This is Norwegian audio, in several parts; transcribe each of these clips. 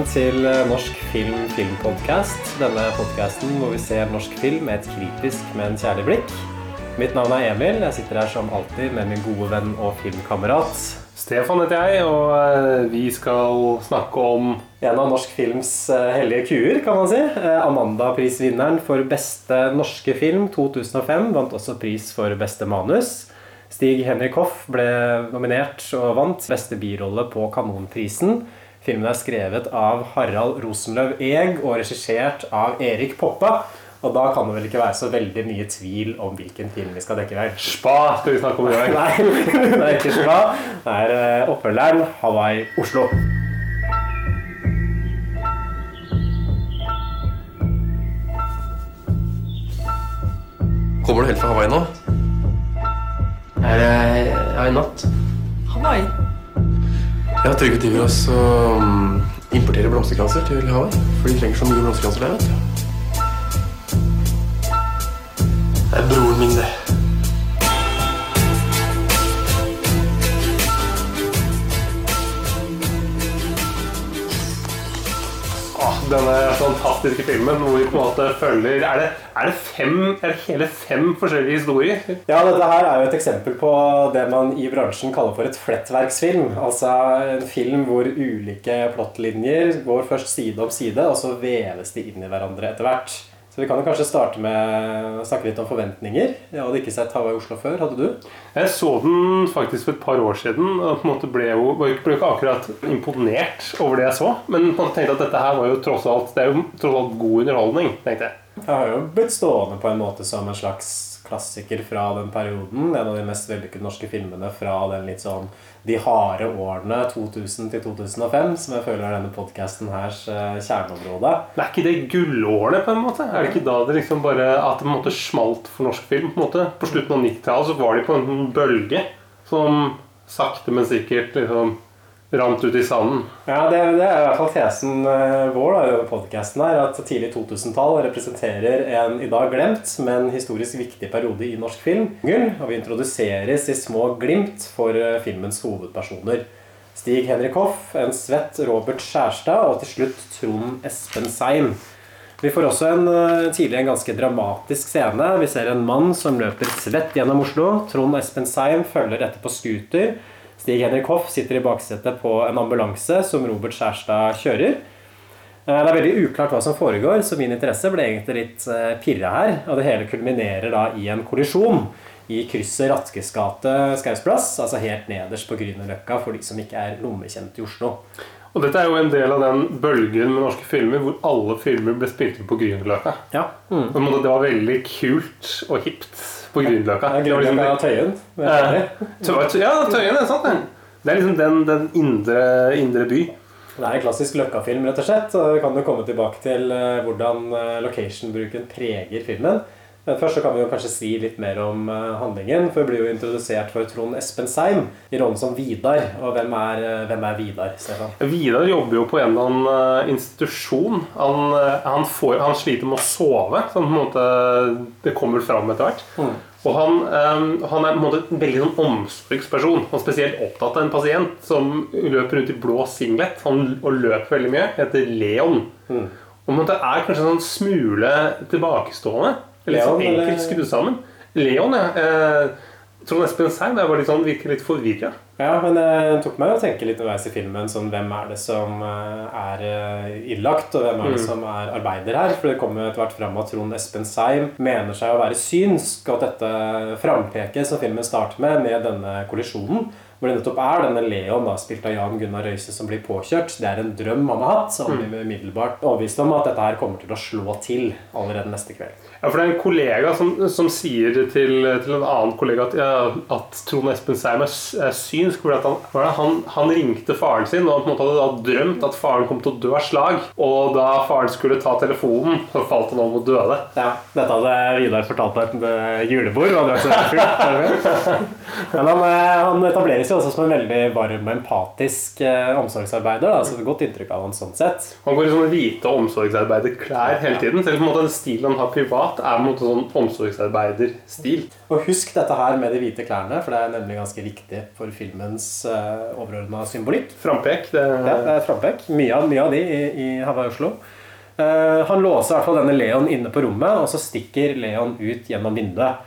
Velkommen til eh, Norsk film filmpodcast. Denne podcasten hvor vi ser norsk film med et kritisk, men kjærlig blikk. Mitt navn er Emil. Jeg sitter her som alltid med min gode venn og filmkamerat. Stefan heter jeg, og eh, vi skal snakke om En av norsk films eh, hellige kuer, kan man si. Amanda-prisvinneren for beste norske film 2005 vant også pris for beste manus. Stig Henrik Hoff ble nominert og vant beste birolle på Kanonprisen. Filmen er skrevet av Harald Rosenløv Eeg og regissert av Erik Poppa. Og da kan det vel ikke være så veldig mye tvil om hvilken film vi skal dekke i dag. Spa. skal vi snakke om i dag. Nei, det er ikke Spa. Det er eh, oppfølgeren Hawaii Oslo. Kommer du helt fra Hawaii nå? Er det ja, i natt? Hawaii. Ja, Trygve driver også um, importerer blomsterkranser til Hawaii. For de trenger så mye blomsterkranser der, vet du. Det er broren min, det. Denne fantastiske filmen hvor vi på en måte følger Er det, er det, fem, er det hele fem forskjellige historier? Ja, dette her er jo et eksempel på det man i bransjen kaller for et flettverksfilm. Altså en film hvor ulike plottlinjer går først side om side, og så veves de inn i hverandre etter hvert. Så vi kan jo kanskje starte med å snakke litt om forventninger. Jeg hadde ikke sett Hawaii Oslo før. Hadde du? Jeg så den faktisk for et par år siden og på en måte ble jo ble ikke akkurat imponert over det jeg så. Men man tenkte at dette her var jo tross alt Det er jo tross alt god underholdning. tenkte jeg. Jeg har jo blitt stående på en måte som en slags klassiker fra den perioden. En av de mest vellykkede norske filmene fra den litt sånn de harde årene 2000 til 2005, som jeg føler er denne podkasten hers eh, kjerneområde. Men er ikke det gullårene, på en måte? Er det ikke da det liksom bare at det på en måte smalt for norsk film? på en måte? På slutten av 90-tallet var de på en bølge som sakte, men sikkert liksom rant ut i sanden. Ja, det, det er i hvert fall tesen eh, vår da, i podkasten her, at tidlig 2000-tall representerer en i dag glemt, men historisk viktig periode i norsk film. Og vi introduseres i små glimt for eh, filmens hovedpersoner. Stig Henrik Hoff, en svett Robert Skjærstad og til slutt Trond Espen Seim. Vi får også en, eh, tidlig en ganske dramatisk scene. Vi ser en mann som løper svett gjennom Oslo. Trond Espen Seim følger etter på scooter. Stig Henrik Hoff sitter i baksetet på en ambulanse som Robert Skjærstad kjører. Eh, Det er veldig uklart hva som foregår, så min interesse ble egentlig litt eh, pirra her. Og det hele kulminerer da i en kollisjon i krysset Ratkes gate Skausplass, altså helt nederst på Grünerløkka for de som ikke er lommekjent i Oslo. Og dette er jo en del av den bølgen med norske filmer hvor alle filmer ble spilt inn på Grünerløkka. Ja. Mm. Det var veldig kult og hipt på Grünerløkka. Ja, er Det var liksom- Tøyen. Ja, Tøyen er sant, det. Det er liksom den, den indre, indre by. Det er en klassisk Løkka-film, rett og slett. Og vi kan jo komme tilbake til eh, hvordan eh, location-bruken preger filmen. Men først så kan vi jo kanskje si litt mer om eh, handlingen. For vi blir jo introdusert for Trond Espen Seim i rollen som Vidar. Og hvem er, eh, hvem er Vidar, Stefan? Vidar jobber jo på en eller annen eh, institusjon. Han, han, får, han sliter med å sove. Sånn på en måte Det kommer fram etter hvert. Mm. Og han, han er på en måte en veldig sånn omsorgsperson. Han er spesielt opptatt av en pasient som løper rundt i blå singlet han, og løper veldig mye. Heter Leon. Mm. Og på en måte er kanskje en sånn smule tilbakestående. Leon, sånn enkelt skrudd sammen. Leon, ja. Eh, Trond Espen Seim jeg var litt sånn, virker litt forvirra. Ja, men det tok meg å tenke litt underveis i filmen sånn, hvem er det som eh, er eh, innlagt, og hvem er det Mm. som er arbeider her? For det kommer etter hvert fram at Trond Espen Seim mener seg å være synsk, og at dette frampeket som filmen starter med, med denne kollisjonen, Hvor det nettopp er denne Leon, da, spilt av Jan Gunnar Røise, som blir påkjørt. Det er en drøm han har hatt, så han blir umiddelbart overbevist om at dette her kommer til å slå til allerede neste kveld. Ja, for det er en kollega som, som sier til, til en annen kollega at, at Trond Espen Seim er, synsk. For at han, han, han ringte faren sin og han på en måte hadde da drømt at faren kom til å dø av slag. Og da faren skulle ta telefonen, så falt han om og døde. Ja, Dette hadde Vidar fortalt på et eh, julebord. og det var så fullt. Men han, han han jo også som en veldig varm og empatisk eh, omsorgsarbeider. Da, så det er godt inntrykk av han sånn sett. Han går i sånne hvite omsorgsarbeiderklær hele tiden. Selv om den stilen han har privat, er på en måte sånn omsorgsarbeiderstil. Og husk dette her med de hvite klærne, for det er nemlig ganske viktig for filmens eh, overordna symbolikk. Frampek. Det, Ja, det er frampek. Mye av, mye av de i, i Hawaii Oslo. Eh, han låser i hvert fall denne Leon inne på rommet, og så stikker Leon ut gjennom vinduet.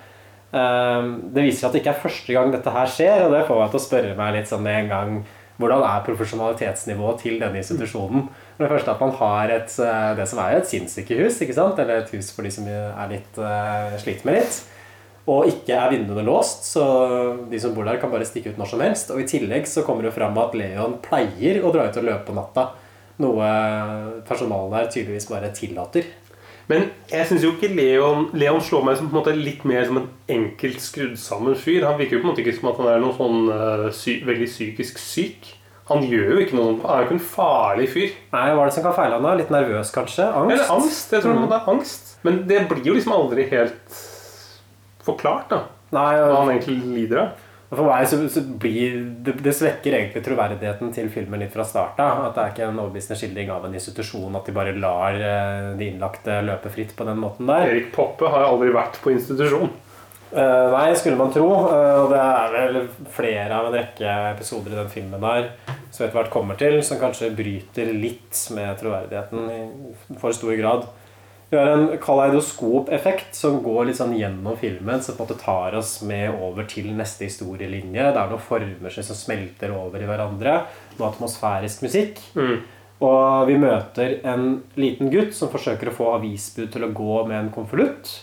Eh, det viser at det ikke er første gang dette her skjer, og det får meg til å spørre meg litt sånn en gang hvordan er profesjonalitetsnivået til denne institusjonen? For det første at man har et, eh, det som er et sinnssykehus, ikke sant? eller et hus for de som er litt uh, sliter med litt. Og ikke er vinduene låst, så de som bor der, kan bare stikke ut når som helst. Og i tillegg så kommer det fram at Leon pleier å dra ut og løpe på natta. Noe personalet her tydeligvis bare tillater. Men jeg syns jo ikke Leon Leon slår meg som på en måte litt mer som en enkelt skrudd sammen fyr. Han virker jo på en måte ikke som at han er noen sånn eh, sy veldig psykisk syk. Han gjør jo ikke noe Han er jo ikke en farlig fyr. Nei, Hva er det som kan feile han da? Litt nervøs, kanskje? Angst? Eller angst. Jeg tror det er angst. Men det blir jo liksom aldri helt forklart, da. Nei, Hva han egentlig lider av. For meg så, så blir det, det svekker egentlig troverdigheten til filmen litt fra start av. At det er ikke en overbevisende skildring av en institusjon. At de bare lar eh, de innlagte løpe fritt på den måten der. Erik Poppe har aldri vært på institusjon. Uh, nei, skulle man tro. Eh, og det er vel flere av en rekke episoder i den filmen der som etter hvert kommer til, som kanskje bryter litt med troverdigheten i for stor grad. Vi har en kaleidoskop-effekt som går litt sånn gjennom filmen, som på en måte tar oss med over til neste historielinje. Det er noen former som smelter over i hverandre. Noe atmosfærisk musikk. Og vi møter en liten gutt som forsøker å få avisbud til å gå med en konvolutt.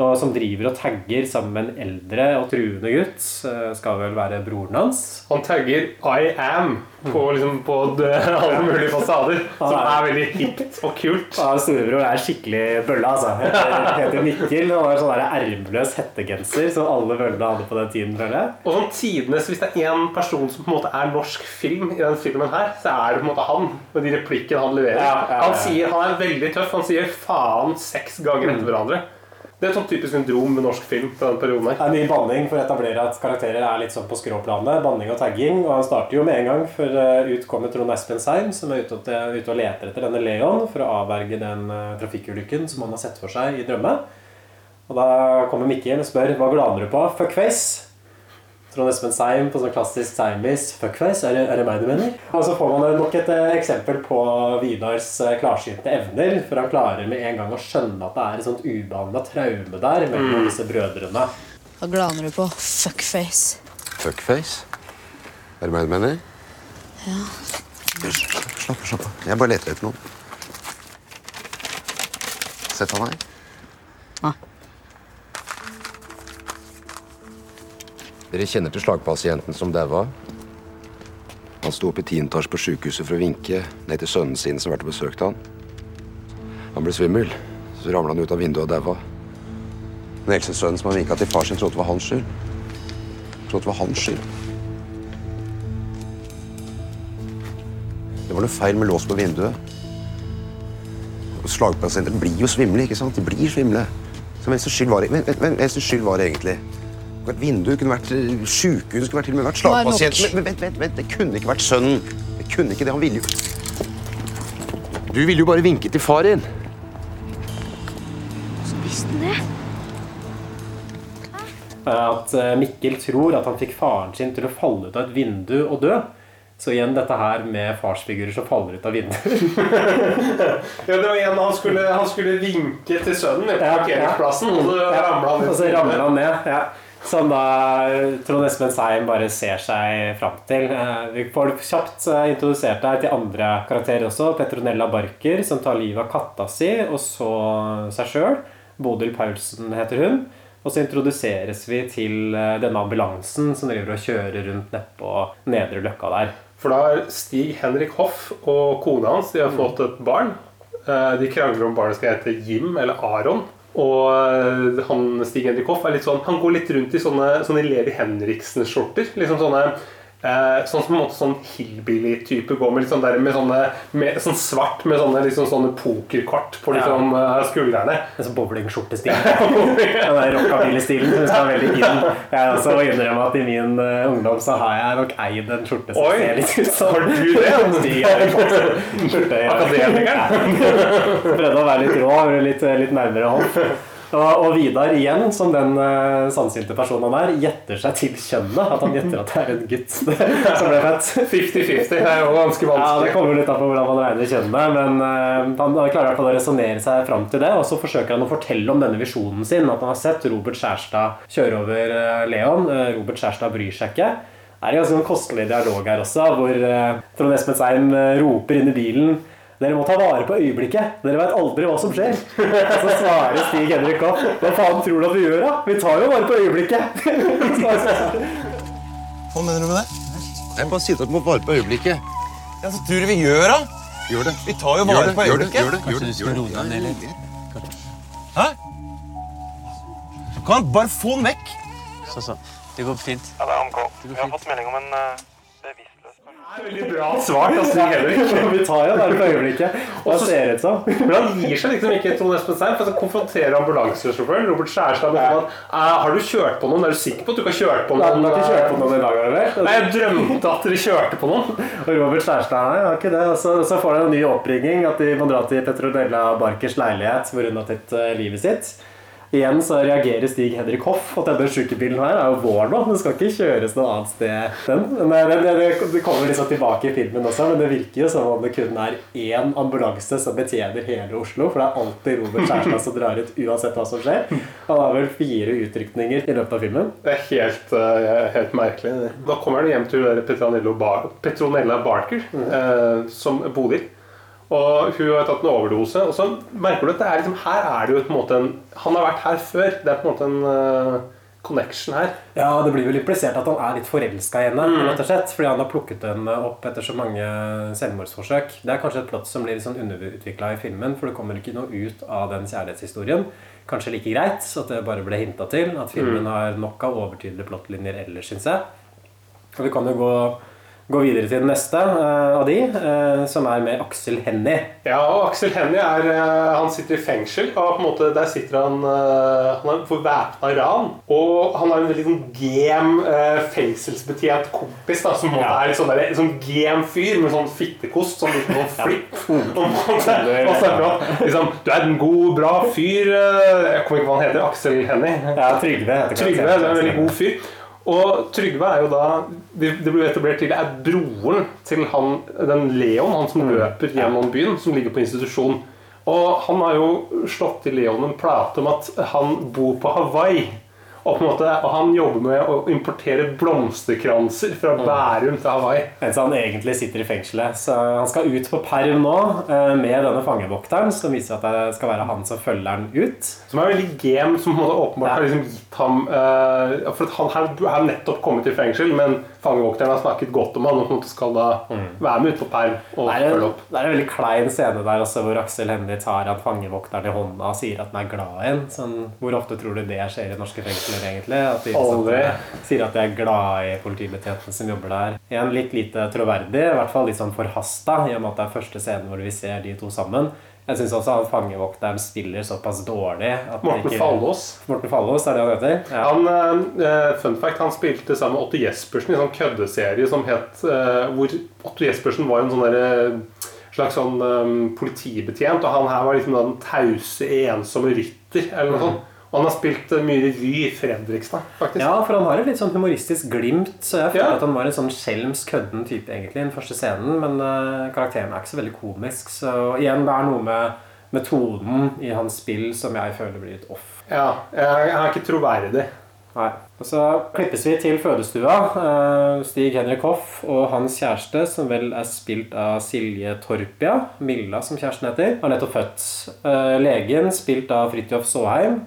Og som driver og tagger sammen med en eldre og truende gutt. eh, Skal vel være broren hans. Han tagger 'I am' på, liksom, på alle mulige fasader. Som er veldig hipt og kult. Ja, Storebror er skikkelig bølle, altså. Heter, heter Mikkel og har sånn ermeløs hettegenser som alle bøllene hadde på den tiden. føler jeg. Og sånn tidenes, Hvis det er én person som på en måte er norsk film, i den filmen her, så er det på en måte han. Med de replikkene han leverer. Ja, ja, ja. Han, sier, han er veldig tøff. Han sier 'faen' seks ganger etter hverandre. Det er et sånn typisk syndrom med norsk film. på den perioden her Det er mye banning for å etablere at karakterer er litt sånn på skråplanet. Banning og tagging. Og han starter jo med en gang, for eh, ut kommer Trond Espen Seim, som er ute og, ute og leter etter denne Leon for å avverge den eh, trafikkulykken som han har sett for seg i drømme. Og da kommer Mikkel og spør hva glaner du på. Fuckface. Trond Espen Seim på sånn klassisk Seimis Fuckface, er det, er det meg du mener? Og så får man nok et eh, eksempel på Vidars eh, klarsynte evner. For han klarer med en gang å skjønne at det er et sånt ubehandla traume der mellom disse brødrene. Hva glaner du på? Fuckface. Fuckface? Er det meg du mener? Ja. Slapp av, slapp av. Jeg bare leter etter noen. Sett han her. Nei. Dere kjenner til slagpasienten som daua? Han sto opp i tiendeetasje på sjukehuset for å vinke ned til sønnen sin som vært og besøkte han. Han ble svimmel. Så ramla han ut av vinduet og daua. Den eldste sønnen som han vinka til far sin, trodde det var hans skyld. Trodde det var hans skyld. Det var noe feil med lås på vinduet. Slagpasienter blir jo svimle, ikke sant? De blir svimle. Så hvem sin skyld var det, hvem, hvem, hvem skyld var det egentlig? Det kunne vært vindu, det kunne vært eh, sjukehus, kunne vært til og med vært det slagpasient. Men, vent, vent, vent, det kunne ikke vært sønnen. Det kunne ikke det, han ville jo Du ville jo bare vinke til far din. At eh, Mikkel tror at han fikk faren sin til å falle ut av et vindu og dø. Så igjen dette her med farsfigurer som faller ut av vinduer. Ja, det var igjen, han skulle, han skulle vinke til sønnen ja. parkeringsplassen, og så ramla han Og så ramler han ned. Ja. Som da Trond Espen Seim bare ser seg fram til. Eh, Vi får kjapt eh, introdusert deg til andre karakterer også. Petronella Barker, som tar livet av katta si, og så seg sjøl. Bodil Paulsen heter hun. Og så introduseres vi til eh, denne ambulansen som driver og kjører rundt nedpå Nedre Løkka der. For da er Stig Henrik Hoff og kona hans de har fått et barn. De krangler om barnet skal hete Jim eller Aron. Og eh, han, Stig Henrik Hoff er litt sånn, han går litt rundt i sånne, sånne Levi Henriksen-skjorter. Liksom sånne eh, Sånn som på en måte sånn hillbilly-type går med sånn der med sånne med, Sånn svart med sånne, liksom sånne pokerkort på liksom, eh, skuldrene. En sånn bowlingskjortestil. Den der rockabilly-stilen som skal veldig inn. Jeg også må innrømme at i min uh, ungdom så har jeg nok eid en skjorte som Oi, ser litt ut som har du det? Ja. Akademikeren. Prøvde å være litt rå, litt, litt nærmere Hoff. Og, og Vidar igjen, som den uh, sannsynte personen han er, gjetter seg til kjønnet. At han gjetter at det er en gutt som ble født. 50-50. Det er jo ganske vanskelig. Ja, Det kommer litt an på hvordan man regner kjønnet, men eh, han, han klarer i hvert fall å resonnere seg fram til det. Og så forsøker han å fortelle om denne visjonen sin, at han har sett Robert Skjærstad kjøre over eh, Leon. Eh, Robert Skjærstad bryr seg ikke. Det er en ganske sånn kostelig dialog her også, hvor eh, Trond Espen Seim eh, roper inn i bilen dere må ta vare på øyeblikket. Dere vet aldri hva som skjer. Så svarer Stig Henrik opp. Hva faen tror du at vi gjør, da? Vi tar jo vare på øyeblikket. Hva mener du med det? Jeg bare sier at du må vare på øyeblikket. Ja, så tror du vi gjør da? Gjør det. Vi tar jo Gjør vare det, på gjør det, øyeblikket. gjør det, gjør det, gjør det. deg ned litt? Hæ? Kan bare få den vekk. Så, så. Det går fint. Ja, det er AMK. Vi har fått melding om en uh, person. Veldig bra svart av Stig Henrik. Vi tar jo vare på øyeblikket. Hva ser det ut som? Men han gir seg liksom ikke Trond Espen Seim, for så konfronterer ambulansesjåføren Robert Skjærstad med at «Eh, Har du kjørt på noen? Er du sikker på at du ikke har kjørt på noen? Nei, du har ikke kjørt på noen i dag, eller? Nei, jeg drømte at dere kjørte på noen. Og Robert Skjærstad nei, har ikke det. Og så, så får han en ny oppringning at de må dra til Petronella Barkers leilighet hvor hun har tatt eh, livet sitt. Igjen så reagerer Stig Henrik Hoff at denne sykebilen her er jo vår nå. Den skal ikke kjøres noe annet sted. Den, er- den, det, det kommer liksom tilbake i filmen også, men det virker jo som om det kun er én ambulanse som betjener hele Oslo. For det er alltid Robert Kjærstad som drar ut uansett hva som skjer. Han har vel fire utrykninger i løpet av filmen. Det er helt, eh, helt merkelig. Da kommer han hjem til Petronella, Bar Petronella Barker, eh, som Bodil. Og hun har tatt en overdose. Og så merker du at det er liksom, her er det jo på en måte en Han har vært her før. Det er på en måte en uh, connection her. Ja, det blir vel implisert at han er litt forelska i henne, rett og slett. Fordi han har plukket henne opp etter så mange selvmordsforsøk. Det er kanskje et plott som blir litt sånn underutvikla i filmen, for det kommer ikke noe ut av den kjærlighetshistorien. Kanskje like greit at det bare ble hinta til. At filmen har nok av overtydelige plottlinjer ellers, syns jeg. Og vi kan jo gå, gå videre til den neste eh, av de, eh, som er med Aksel Hennie. Ja, og Aksel Hennie er, eh, han sitter i fengsel, og på en måte der sitter han Han er for væpna ran. Og han har en veldig sånn gem, fengselsbetjent kompis da, som en Ja. er litt sånn, der, sånn gem fyr med sånn fittekost, sånn liten sånn flipp. Og en snakker om liksom, Du er en god, bra fyr Jeg kommer ikke på hva han heter. Aksel Hennie. Ja, Trygve heter Trygve det er en veldig god fyr. Og Trygve er jo da Det ble blir etablert til er broren til han, den Leon, han som løper gjennom byen, som ligger på institusjon. Og han har jo slått til Leon en plate om at han bor på Hawaii. Og, på en måte, og han jobber med å importere blomsterkranser fra Bærum til Hawaii. Mens han egentlig sitter i fengselet. Så han skal ut på perm nå eh, med denne fangevokteren, som viser at det skal være han som følger han ut. Som er veldig game, som på en måte åpenbart Ja. har liksom gitt ham uh, For han har, har nettopp kommet i fengsel, men fangevokteren har snakket godt om han og på en måte skal da være med ut på perm og Det er, følge opp. det er en veldig klein scene der også, hvor Aksel Hennie tar han fangevokteren i hånda og sier at han er glad i en. Sånn, hvor ofte tror du det skjer i norske fengsler, egentlig? At de liksom, Aldri. sier at de er glad i politibetjentene som jobber der. Igjen litt lite troverdig, i hvert fall litt sånn forhasta, i og med at det er første scenen hvor vi ser de to sammen. Jeg syns også han fangevokteren spiller såpass dårlig at Morten ikke- Fallås. Morten Fallås, er det han heter? Ja. Han, uh, fun fact, han spilte sammen med Otto Jespersen i en sånn køddeserie som het uh, Hvor Otto Jespersen var en sånn derre slags sånn um, politibetjent, og han her var liksom den tause, ensomme rytter, eller noe sånt. Han har spilt eh, mye revy i Fredrikstad, faktisk. Ja, for han har et litt sånn humoristisk glimt. Så jeg føler Ja. at han var en sånn skjelmsk kødden type egentlig i den første scenen. Men uh, karakteren er ikke så veldig komisk. Så igjen, det er noe med metoden i hans spill som jeg føler blir litt off. Ja, jeg er ikke troverdig. Nei. Og så klippes vi til fødestua. Eh, Stig Henrik Hoff og hans kjæreste, som vel er spilt av Silje Torpia, Milla som kjæresten heter, har nettopp født. Legen, spilt av Fridtjof Saaheim,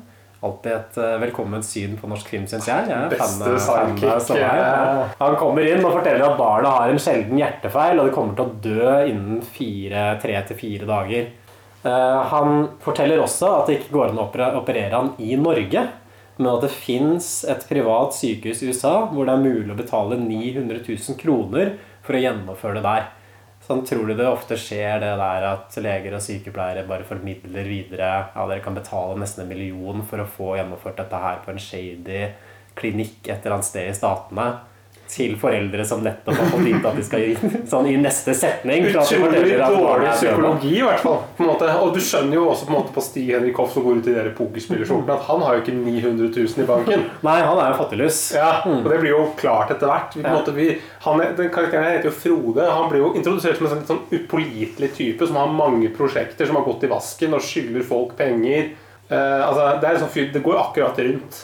alltid et eh, velkomment syn på norsk krim, syns jeg. jeg Beste sidekick, ja. Han kommer inn og forteller at barna har en sjelden hjertefeil, og de kommer til å dø innen fire- tre til fire dager. Eh, han forteller også at det ikke går an å operere han i Norge, men at det fins et privat sykehus i USA hvor det er mulig å betale 900 000 kroner for å gjennomføre det der. Sånn tror du det ofte skjer det der at leger og sykepleiere bare formidler videre Ja, dere kan betale nesten en million for å få gjennomført dette her på en shady klinikk et eller annet sted i statene. Til foreldre som nettopp har fått vite at de skal gi sånn i neste setning. Utrolig dårlig psykologi, i hvert fall. Og du skjønner jo også på en måte på Stig Henrik Hoff som går ut i de pokerspillerskjortene, at han har jo ikke 900 000 i banken. Nei, han er jo fattiglus. Ja, og det blir jo klart etter hvert. Vi, på Ja. måte, vi, han den karakteren heter jo Frode. Han blir jo introdusert som en sånn litt sånn upålitelig type som har mange prosjekter, som har gått i vasken og skylder folk penger. Uh, altså, det, sånn det går akkurat rundt.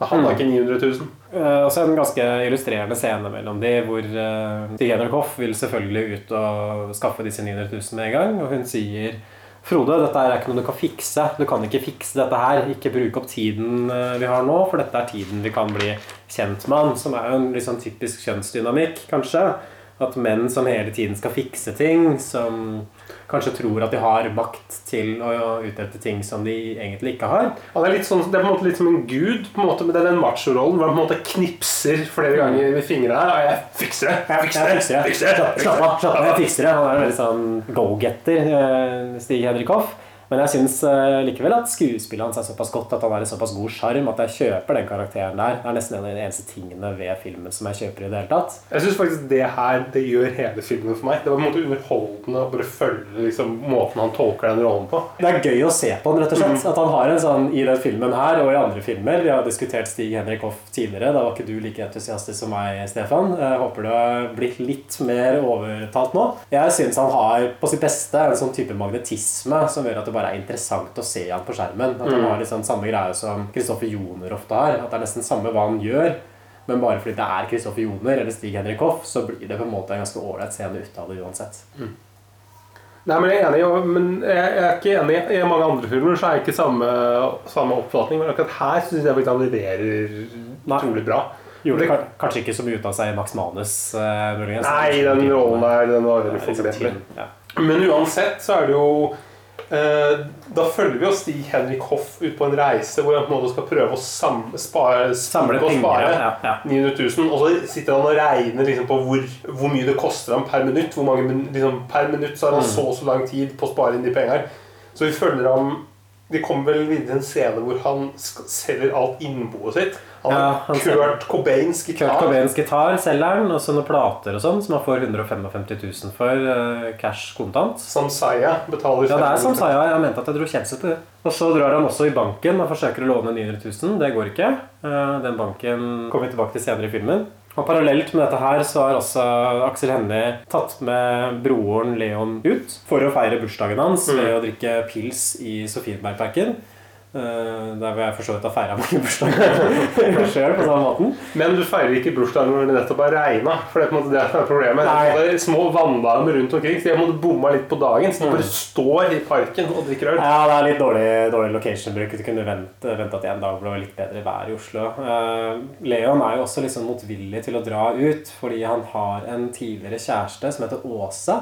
Han har ikke 900 000. Uh, også en ganske illustrerende scene mellom de, hvor uh, Stig Hoff vil selvfølgelig ut og skaffe disse 900 000 med en gang, og hun sier Frode, dette er ikke noe du kan fikse. Du kan ikke fikse dette her. Ikke bruke opp tiden eh, vi har nå, for dette er tiden vi kan bli kjent med han. Som er jo en sånn typisk kjønnsdynamikk, kanskje. At menn som hele tiden skal fikse ting, som kanskje tror at de har makt til å utrette ting som de egentlig ikke har. Han er litt sånn, det er på en måte litt som en gud, på en måte, men det er den machorollen hvor han på en måte knipser flere ganger med fingrene her. Og jeg fikser det! Jeg fikser det! fikser fikser det, Slapp slapp av, slapp av, jeg fikser det. Han er en veldig sånn go-getter, eh, Stig Henrik Hoff. Men jeg syns likevel at skuespillet hans er såpass godt at han er i såpass god sjarm at jeg kjøper den karakteren der. Det er nesten en av de eneste tingene ved filmen som jeg kjøper i det hele tatt. Jeg syns faktisk det her det gjør hele filmen for meg. Det var på en måte underholdende å bare følge liksom, måten han tolker den rollen på. Det er gøy å se på han, rett og slett. At han har en sånn i den filmen her og i andre filmer. Vi har diskutert Stig Henrik Hoff tidligere. Da var ikke du like entusiastisk som meg, Stefan. Jeg håper du har blitt litt mer overtalt nå. Jeg syns han har på sitt beste en sånn type magnetisme som gjør at det bare er interessant å se han på skjermen. At han har liksom samme greie som Kristoffer Joner ofte har. At det er nesten samme hva han gjør. Men bare fordi det er Kristoffer Joner eller Stig Henrik Hoff, så blir det på en måte en ganske ålreit scene ut av det uansett. Nei, men Jeg er enig, men jeg er ikke enig. I mange andre filmer så er jeg ikke samme, samme oppfatning. Men akkurat her syns jeg han leverer utrolig bra. Gjorde Det- ka- kanskje ikke så mye ut av seg i Max Manus, uh. Nei, den rollen der den var veldig liksom ja. Men uansett så er det jo Da følger vi jo Stig Henrik Hoff ut på en reise hvor han på en måte skal prøve å samle, spare, Samle og spare ja, ja. 900 000. Og så sitter han og regner liksom på hvor, hvor mye det koster ham per minutt. Hvor mange, liksom, per minutt så har han Mm. så og så lang tid på å spare inn de pengene. Så vi følger ham Vi kommer vel videre en scene hvor han selger alt innboet sitt. Han Ja, han Kurt Cobains gitar. Kurt Cobains gitar selger han, og så noen plater og sånn, som han får 155 000 for uh, cash kontant. Samsaya betaler Ja, det er Samsaya. Jeg mente at jeg dro kjensel på det. Og så drar han også i banken og forsøker å låne 900 000. Det går ikke. Uh, Den banken kommer vi tilbake til senere i filmen. Og Parallelt med dette her så har også Aksel Hennie tatt med broren Leon ut for å feire bursdagen hans Mm. ved å drikke pils i Sofiebergparken. Eh, Der hvor jeg for så vidt har feira mange bursdager sjøl på samme måten. Men du feirer ikke bursdagen når det nettopp har regna. For det er på en måte det som er problemet. Nei. Det er små vanndamer rundt omkring, så jeg måtte bomma litt på dagen. Så du bare står i parken og drikker øl. Ja, det er litt dårlig, dårlig location-bruk. Du kunne vente, vente at en dag ble litt bedre vær i Oslo. Uh, Leon er jo også liksom motvillig til å dra ut, fordi han har en tidligere kjæreste som heter Åse,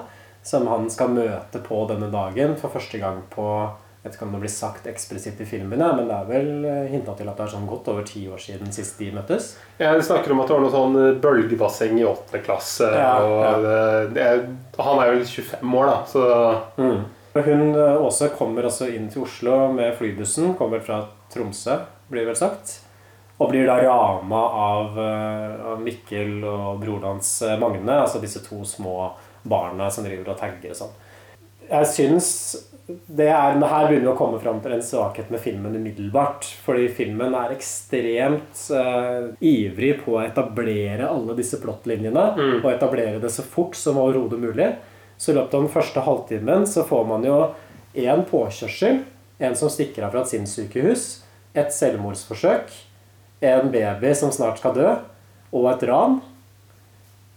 som han skal møte på denne dagen for første gang på jeg vet ikke om det blir sagt eksplisitt i filmene, men det er vel hinta til at det er sånn godt over ti år siden sist de møttes. Ja, de snakker om at det var noe sånn bølgebasseng i åttende klasse. Ja, og ja. det- det han er jo 25 år, da, så Mm. Hun også Åse kommer også inn til Oslo med flybussen. Kommer fra Tromsø, blir det vel sagt. Og blir da rama av, eh, av Mikkel og broren hans eh, Magne. Altså disse to små barna som driver og tagger og sånn. Jeg syns er, Her begynner vi å komme fram til en svakhet med filmen umiddelbart. Fordi filmen er ekstremt uh, ivrig på å etablere alle disse plottlinjene. Og etablere det så fort som overhodet mulig. Så i løpet av den første halvtimen så får man jo én påkjørsel, en som stikker av fra et sinnssykehus, et selvmordsforsøk, en baby som snart skal dø, og et ran.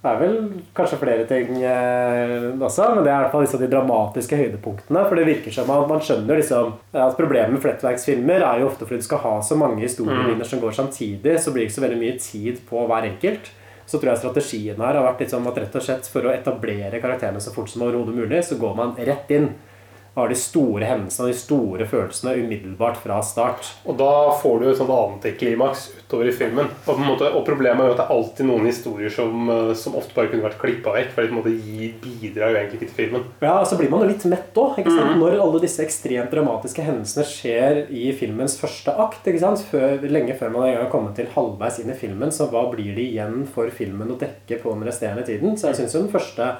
Det er vel kanskje flere ting eh, også, men det er i hvert fall liksom de dramatiske høydepunktene. For det virker som at man skjønner liksom at problemet med flettverksfilmer er jo ofte fordi du skal ha så mange historielinjer som går samtidig, så blir det ikke så veldig mye tid på hver enkelt. Så tror jeg strategien her har vært liksom at rett og slett for å etablere karakterene så fort som overhodet mulig, så går man rett inn. Har de store hendelsene og de store følelsene umiddelbart fra start. Og da får du et sånt antiklimaks utover i filmen. Og, på en måte, og problemet er jo at det er alltid noen historier som, eh, som ofte bare kunne vært klippa vekk. For de på en måte gir, bidrar jo egentlig ikke til filmen. Ja, og så blir man jo litt mett òg. Når alle disse ekstremt dramatiske hendelsene skjer i filmens første akt. Før, lenge før man har kommet til halvveis inn i filmen, så hva blir det igjen for filmen å dekke på den resterende tiden? Så jeg syns jo den første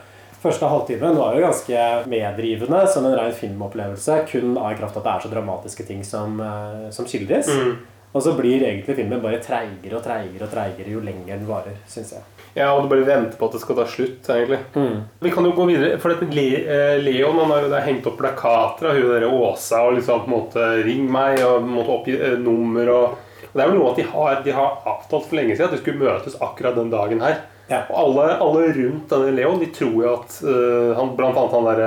Første halvtimen var jo ganske meddrivende som en ren filmopplevelse. Kun av kraft at det er så dramatiske ting som, eh, som skildres. Og så blir egentlig filmen bare treigere og treigere og treigere jo lenger den varer, syns jeg. Ja, og du bare venter på at det skal ta slutt, egentlig. Vi kan jo gå videre, for dette eh, Leon han har jo hengt opp plakater av hun der Åsa og liksom på en måte 'ring meg' og måtte oppgi eh, nummer og Det er vel noe at de har, de har avtalt for lenge siden at de skulle møtes akkurat den dagen her. Ja. Og alle, alle rundt denne Leon de tror jo at uh, han, Blant annet han der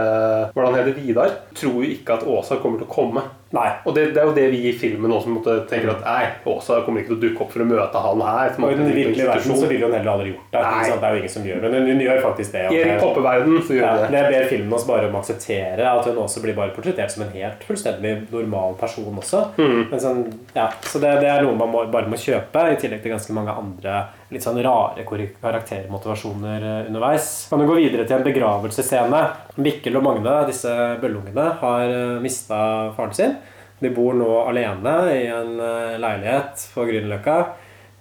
Hvordan er han heter? Vidar. Tror jo ikke at Åsa kommer til å komme. Nei. Og det, det er jo det vi i filmen også måtte tenker at nei, Åsa kommer ikke til å dukke opp for å møte han her. Og i den virkelige verden så ville hun heller aldri gjort det. Nei. Det er jo ingen som gjør Men hun, gjør faktisk det. I Erik Poppe-verden så gjør Ja, det. det ber filmen oss bare om å akseptere at hun også blir bare portrettert som en helt fullstendig normal person også. Mm. Men sånn, ja, så det, det er noe man må, bare må kjøpe, i tillegg til ganske mange andre litt sånn rare karaktermotivasjoner eh, underveis. Kan du gå videre til en begravelsesscene. Mikkel og Magne, disse bøllungene, har mista faren sin. De bor nå alene i en eh, leilighet på Grünerløkka.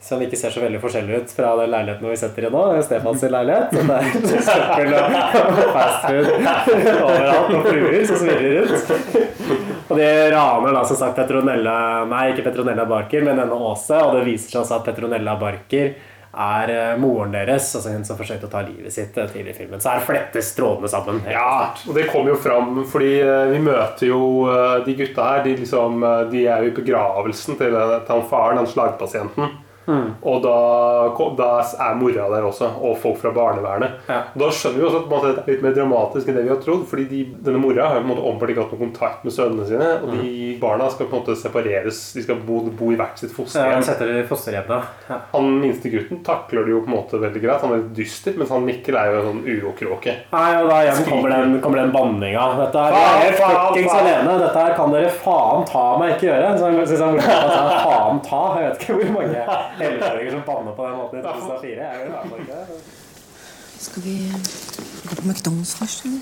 Som ikke ser så veldig forskjellig ut fra den leiligheten vi setter i nå. Stefans leilighet. Det er søppel og fast food overalt og fluer som svirrer rundt. Og de raner da som sagt Petronella Nei, ikke Petronella Barker, men denne Åse. Og det viser seg altså at Petronella Barker er eh, moren deres, altså hun som forsøkte å ta livet sitt eh, tidlig i filmen. Så her flettes trådene sammen. Ja, og det kommer jo fram fordi eh, vi møter jo de gutta her. De, liksom, de er jo i begravelsen til, til han faren, den slagpasienten. Og da, da er mora der også, og folk fra barnevernet. Ja. Da skjønner vi også at måte, det er litt mer dramatisk enn det vi har trodd. Fordi de, denne mora har på en måte åpenbart ikke hatt noen kontakt med sønnene sine. Og de barna skal på en måte separeres. De skal bo, bo i hvert sitt fosterhjem. fosterhjem. han setter i fosterhjemmet. Ja. Han minste gutten takler det jo på en måte veldig greit. Han er litt dyster, mens han Mikkel er jo en sånn urokråke. Nei, og da igjen kommer den, kommer den banninga. Dette er Faen, jeg er fuckings alene. Dette her kan dere faen ta meg ikke gjøre. Så han synes han burde ta faen ta. Jeg vet ikke hvor mange elleveåringer som banner på den måten i 2004. Jeg vil fall ikke det. Skal vi gå på McDonald's først, eller?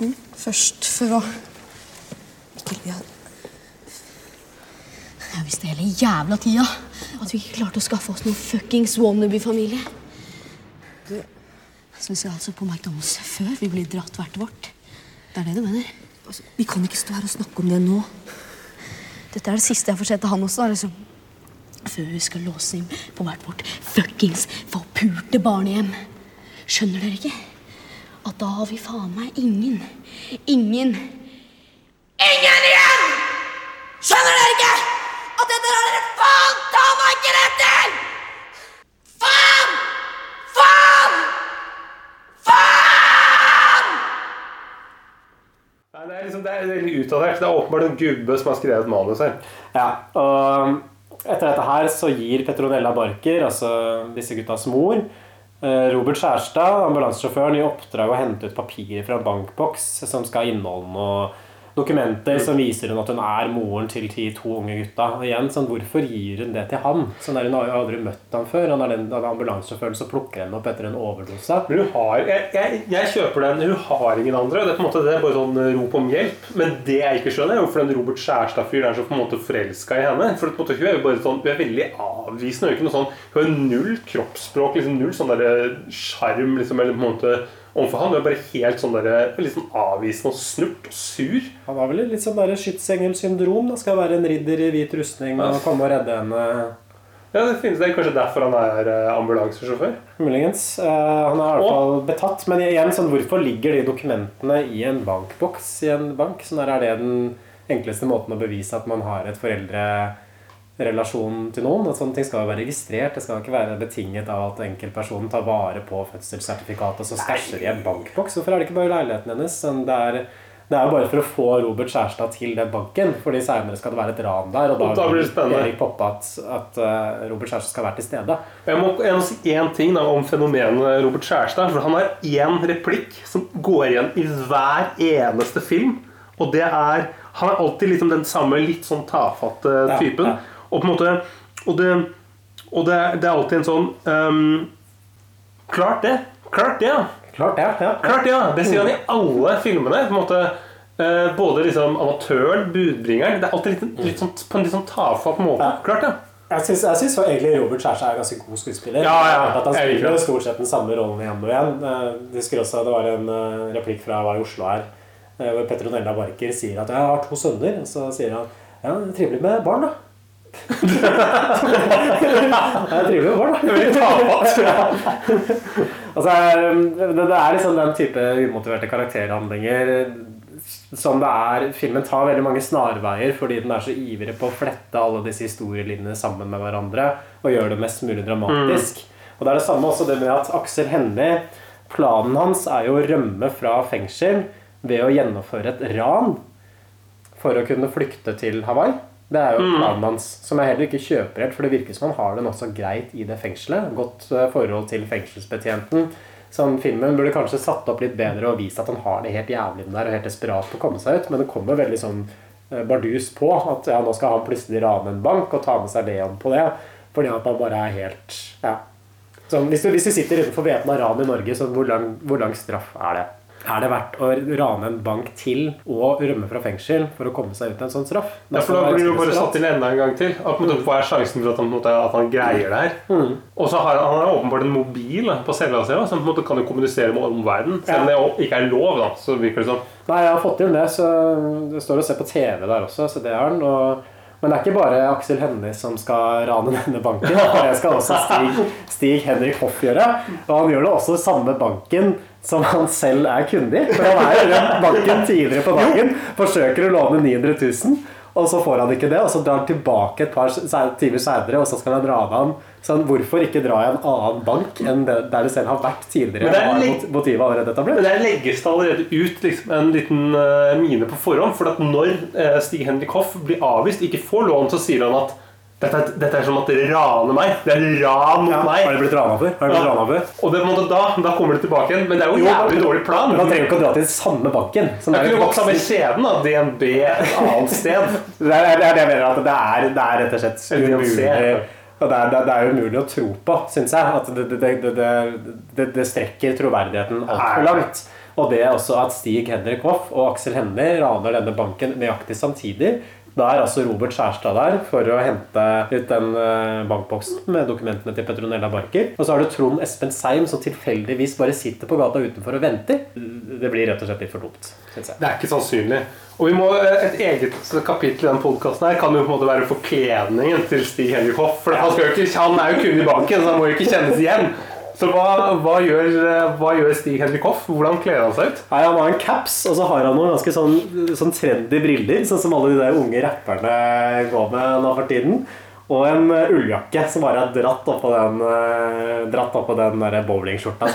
Mm? Først før å Mikkel, vi har Jeg visste hele jævla tida at vi ikke klarte å skaffe oss noen fuckings wannabe-familie. Så vi skal altså på McDonald's før vi blir dratt hvert vårt. Det er det du mener? altså, Vi kan ikke stå her og snakke om det nå. Dette er det siste jeg får se til han også. liksom. Før vi skal låse inn på hvert vårt fuckings forpulte barnehjem. Skjønner dere ikke? At da har vi faen meg ingen Ingen Ingen igjen! Skjønner dere ikke? At dette har dere faen ta meg ikke rett til! Faen! Faen! Faen! Nei, det er liksom, det er utdatert. Det er åpenbart en gubbe som har skrevet manus her. Ja, og etter dette her så gir Petronella Barker, altså disse guttas mor, eh, Robert Skjærstad, ambulansesjåføren, i oppdrag å hente ut papirer fra en bankboks som skal inneholde noe dokumenter som viser hun at hun er moren til de to unge gutta. Og igjen, sånn, Hvorfor gir hun det til han? Sånn der, Hun har jo aldri møtt ham før. Han er den ambulansesjåføren som plukker henne opp etter en overdose. Men hun har, jeg, jeg, jeg kjøper den. Hun har ingen andre. Det er på en måte det er bare sånn eh, rop om hjelp. Men det jeg ikke skjønner, er hvorfor den Robert Skjærstad-fyren er så på en måte forelska i henne. For måte, hun er jo bare sånn, hun er veldig avvisende. Hun er ikke noe sånn, hun har null kroppsspråk, liksom null sånn der sjarm liksom, eller på en måte overfor han. Hun er bare helt sånn der, litt sånn avvisende og snurt og sur. Han har vel litt sånn der skytsengelsyndrom. Skal være en ridder i hvit rustning og komme og redde henne. Ja, det finnes det er kanskje derfor han er eh, ambulansesjåfør. Muligens. Eh, han er i hvert fall betatt. Men igjen, sånn, hvorfor ligger de dokumentene i en bankboks i en bank? Sånn der, er det den enkleste måten å bevise at man har et relasjon til noen. At sånne ting skal jo være registrert. Det skal ikke være betinget av at enkeltpersonen tar vare på fødselssertifikatet og så stæsjer i en bankboks. Hvorfor er det ikke bare leiligheten hennes? Sånn, Det er, det er bare for å få Robert Skjærstad til den banken, fordi seinere skal det være et ran der. Og da, Og da blir det spennende. Erik Poppe at, at eh, Robert Skjærstad skal være til stede. Jeg må, jeg må si én ting da, om fenomenet Robert Skjærstad. For han har én replikk som går igjen i hver eneste film. Og det er Han er alltid liksom den samme litt sånn tafatte Ja, typen. ja. Og på en måte Og det, og det, det er alltid en sånn um, Klart det. Klart det, ja. Klart det, ja. Klart det, ja. Det sier han i alle filmene. på en måte eh, Både liksom amatøren, budbringeren. Det er alltid litt, litt sånn, på en litt sånn tafatt måte. Ja. Klart det. Jeg syns, jeg egentlig Robert Skjærstad er ganske god skuespiller. Ja, ja, At han jeg spiller stort sett den samme rollen igjen og igjen. Eh, Jeg husker også det var en eh, replikk fra Hva i Oslo her, eh, hvor Petronella Barker sier at 'jeg har to sønner', og så sier han 'ja, trivelig med barn', da'. Det er trivelig barn, da. Veldig tafatt. Altså, det, det er liksom den type umotiverte karakterhandlinger som det er Filmen tar veldig mange snarveier fordi den er så ivrig på å flette alle disse historielinjene sammen med hverandre og gjøre det mest mulig dramatisk. Og det er det samme også det med at Aksel Hennie Planen hans er jo å rømme fra fengsel ved å gjennomføre et ran for å kunne flykte til Hawaii. Det er jo planen hans, som jeg heller ikke kjøper helt, for det virker som han har det nokså greit i det fengselet. Godt eh, forhold til fengselsbetjenten. Sånn, filmen burde kanskje satt opp litt bedre og vist at han har det helt jævlig der og helt desperat på å komme seg ut, men det kommer veldig sånn eh, bardus på at ja, nå skal han plutselig rane en bank og ta med seg Leon på det, fordi at han bare er helt ja. Sånn, hvis, du, hvis du sitter innenfor væpna ran i Norge, så hvor lang, hvor lang straff er det? Er det verdt å rane en bank til og rømme fra fengsel for å komme seg ut av en sånn straff? Ja, for Da blir jo bare satt inn enda en gang til. At, på en Hva er sjansen for at han, at han greier det her? Mm. Og så har han, han åpenbart en mobil på cella si, en måte kan jo kommunisere med omverdenen. Selv om det ikke er lov, da, så virker det sånn. Nei, jeg har fått inn det, så det står og ser på TV der også, så det har han. Og, men det er ikke bare Aksel Hennie som skal rane denne banken. Det skal også Stig, Stig Henrik Hoff gjøre. Og han gjør det også samme banken som han selv er kunde i. For han er jo i banken tidligere på dagen, forsøker å låne 900 000. Og så får han ikke det, og så drar han tilbake et par timer seinere, og så skal han rane ham. så hvorfor ikke dra i en annen bank enn det, der du selv har vært tidligere? Men det er mot- motivet allerede etablert? Men der legges det allerede ut liksom, en liten eh, mine på forhånd. For at når eh, Stig Henrik Hoff blir avvist, ikke får lån, så sier han at dette, er- dette er som at dere raner meg. Det er ran mot Ja, meg. har de blitt rana før? Har de blitt Ja. før? Og det, da, da kommer det tilbake igjen. Men det er jo en jævlig dårlig plan. Men han trenger ikke å dra til den samme banken. Som Det er ikke samme skjeden, da. DNB et annet sted. Det er det er det jeg mener. at Det er, det er rett og slett umulig og det er, det er- det umulig å tro på, syns jeg. At det, det, det, det, det, det strekker troverdigheten altfor langt. Og det er også at Stig Henrik Hoff og Aksel Hennie raner denne banken nøyaktig samtidig. Da er altså Robert Skjærstad der for å hente ut den eh, bankboksen med dokumentene til Petronella Barker. Og så har du Trond Espen Seim som tilfeldigvis bare sitter på gata utenfor og venter. Det blir rett og slett litt for dumt, jeg. Det er ikke sannsynlig. Og vi må, eh, Et eget kapittel i den podkasten her kan jo på en måte være forkledningen til Stig Henrik Hoff. For han, ikke, han er jo kunde i banken, så han må jo ikke kjennes igjen. Så hva, hva, gjør, hva gjør Stig Henrik Hoff? Hvordan kler han seg ut? Nei, Han har en caps, og så har han noen ganske sånn, sånn trendy briller, sånn som alle de der unge rapperne går med nå for tiden. Og en eh, ulljakke som bare er dratt oppå den, uh, dratt oppå den der bowlingskjorta.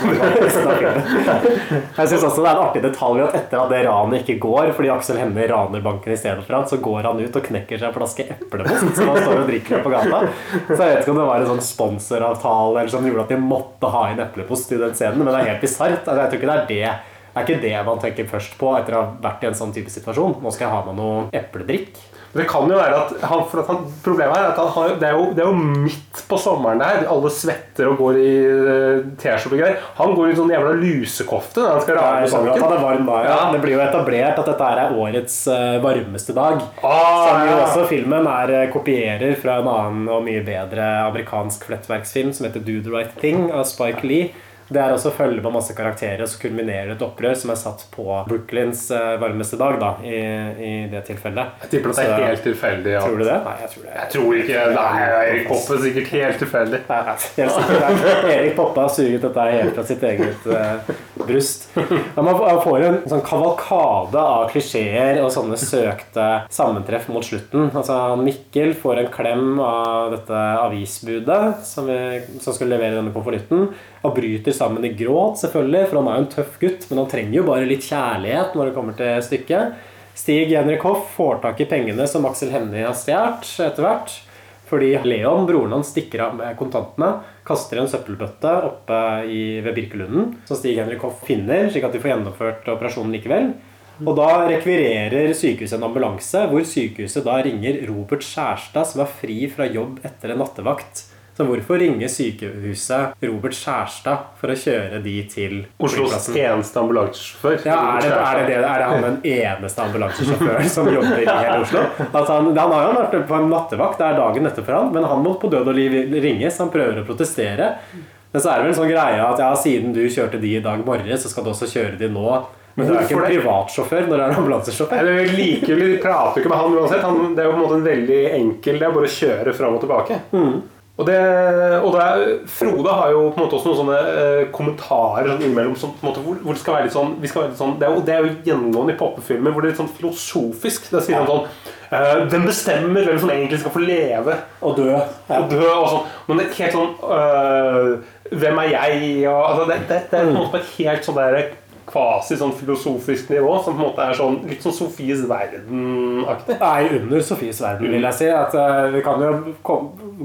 Jeg synes også det er en artig detalj at etter at det ranet ikke går, fordi Aksel Hennie raner banken i stedet for han, så går han ut og knekker seg en flaske eplemost som han står og drikker på gata. Så jeg vet ikke om det var en sånn sponsoravtale eller som gjorde at de måtte ha inn eplepost i den scenen, men det er helt bisart. Altså, jeg tror ikke det er det. Det er ikke det man tenker først på etter å ha vært i en sånn type situasjon. Nå skal jeg ha med noe epledrikk. Det kan jo være at han, for at han, Problemet er at han har, det, er jo, det er jo midt på sommeren der. Alle svetter og går i eh, T-skjorte. Han går i sånn jævla lusekofte når han skal rane på skjønner han er varm da, ja. Ja. Det blir jo etablert at dette er årets eh, varmeste dag. Ah, Som jo også filmen er eh, kopierer fra en annen og mye bedre amerikansk flettverksfilm som heter Do the Right Thing av Spike Lee. Det er også å følge på masse karakterer, og så kulminerer et opprør som er satt på Brooklyns eh, varmeste dag, da, i, i det tilfellet. Jeg tipper at det er helt tilfeldig. Ja. Tror du det? Nei, jeg tror det. Jeg tror ikke Nei, Erik Poppe er sikkert helt tilfeldig. Nei, nei, helt sikkert. Erik Poppe har suget dette helt fra sitt eget uh, bryst. Ja, man man får en sånn kavalkade av klisjeer og sånne søkte sammentreff mot slutten. Altså, Mikkel får en klem av dette avisbudet som, vi, som skulle levere denne konvolutten, og bryter sammen i gråt, selvfølgelig, for han er jo en tøff gutt, men han trenger jo bare litt kjærlighet når det kommer til stykket. Stig Henrik Hoff får tak i pengene som Aksel Hennie har stjålet etter hvert. Fordi Leon, broren hans, stikker av med kontantene, kaster en søppelbøtte oppe i, ved Birkelunden, som Stig Henrik Hoff finner, slik at de får gjennomført operasjonen likevel. Og da rekvirerer sykehuset en ambulanse, hvor sykehuset da ringer Robert Skjærstad, som er fri fra jobb etter en nattevakt. Så hvorfor ringer sykehuset Robert Skjærstad for å kjøre de til Oslos eneste ambulansesjåfør. Ja, er det, er, er det han den eneste ambulansesjåføren som jobber i hele Oslo? Altså, han, han har jo vært på en nattevakt, det er dagen etter for han, men han må på død og liv ringes. Han prøver å protestere. Men så er det vel en sånn greie at ja, siden du kjørte de i dag morges, så skal du også kjøre de nå. Men du er ikke en privatsjåfør når du er ambulansesjåfør. Eller likevel, Vi prater ikke med han uansett. Han, det er jo på en måte en veldig enkel Det er bare å kjøre fram og tilbake. Og, det, og det er, Frode har jo på en måte også noen sånne eh, kommentarer sånn innimellom som, på en måte, hvor, det skal være litt sånn, vi skal være litt sånn det, er jo, det er jo gjennomgående i poppefilmer hvor det er litt sånn filosofisk. Det sier han sånn eh, Hvem bestemmer hvem som egentlig skal få leve Og dø. og dø? Og sånn. Men det er helt sånn øh, Hvem er jeg? Og, altså, det, det, det er på en måte helt sånn der kvasi sånn filosofisk nivå som på en måte er sånn litt sånn Sofies verden-aktig. Nei, under Sofies verden, vil jeg si. At, uh, vi kan jo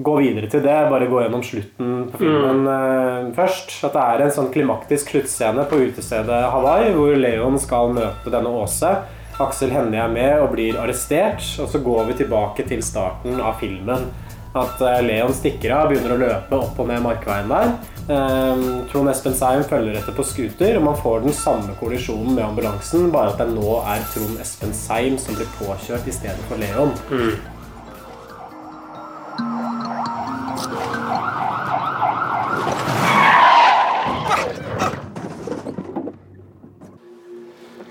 gå videre til det. Bare gå gjennom slutten på filmen uh, først. At det er en sånn klimaktisk sluttscene på utestedet Hawaii, hvor Leon skal møte denne Åse. Aksel Hennie er med og blir arrestert. Og så går vi tilbake til starten av filmen. At eh, Leon stikker av, begynner å løpe opp og ned Markveien der. Eh, Trond Espen Seim følger etter på scooter, og man får den samme kollisjonen med ambulansen, bare at det nå er Trond Espen Seim som blir påkjørt i stedet for Leon.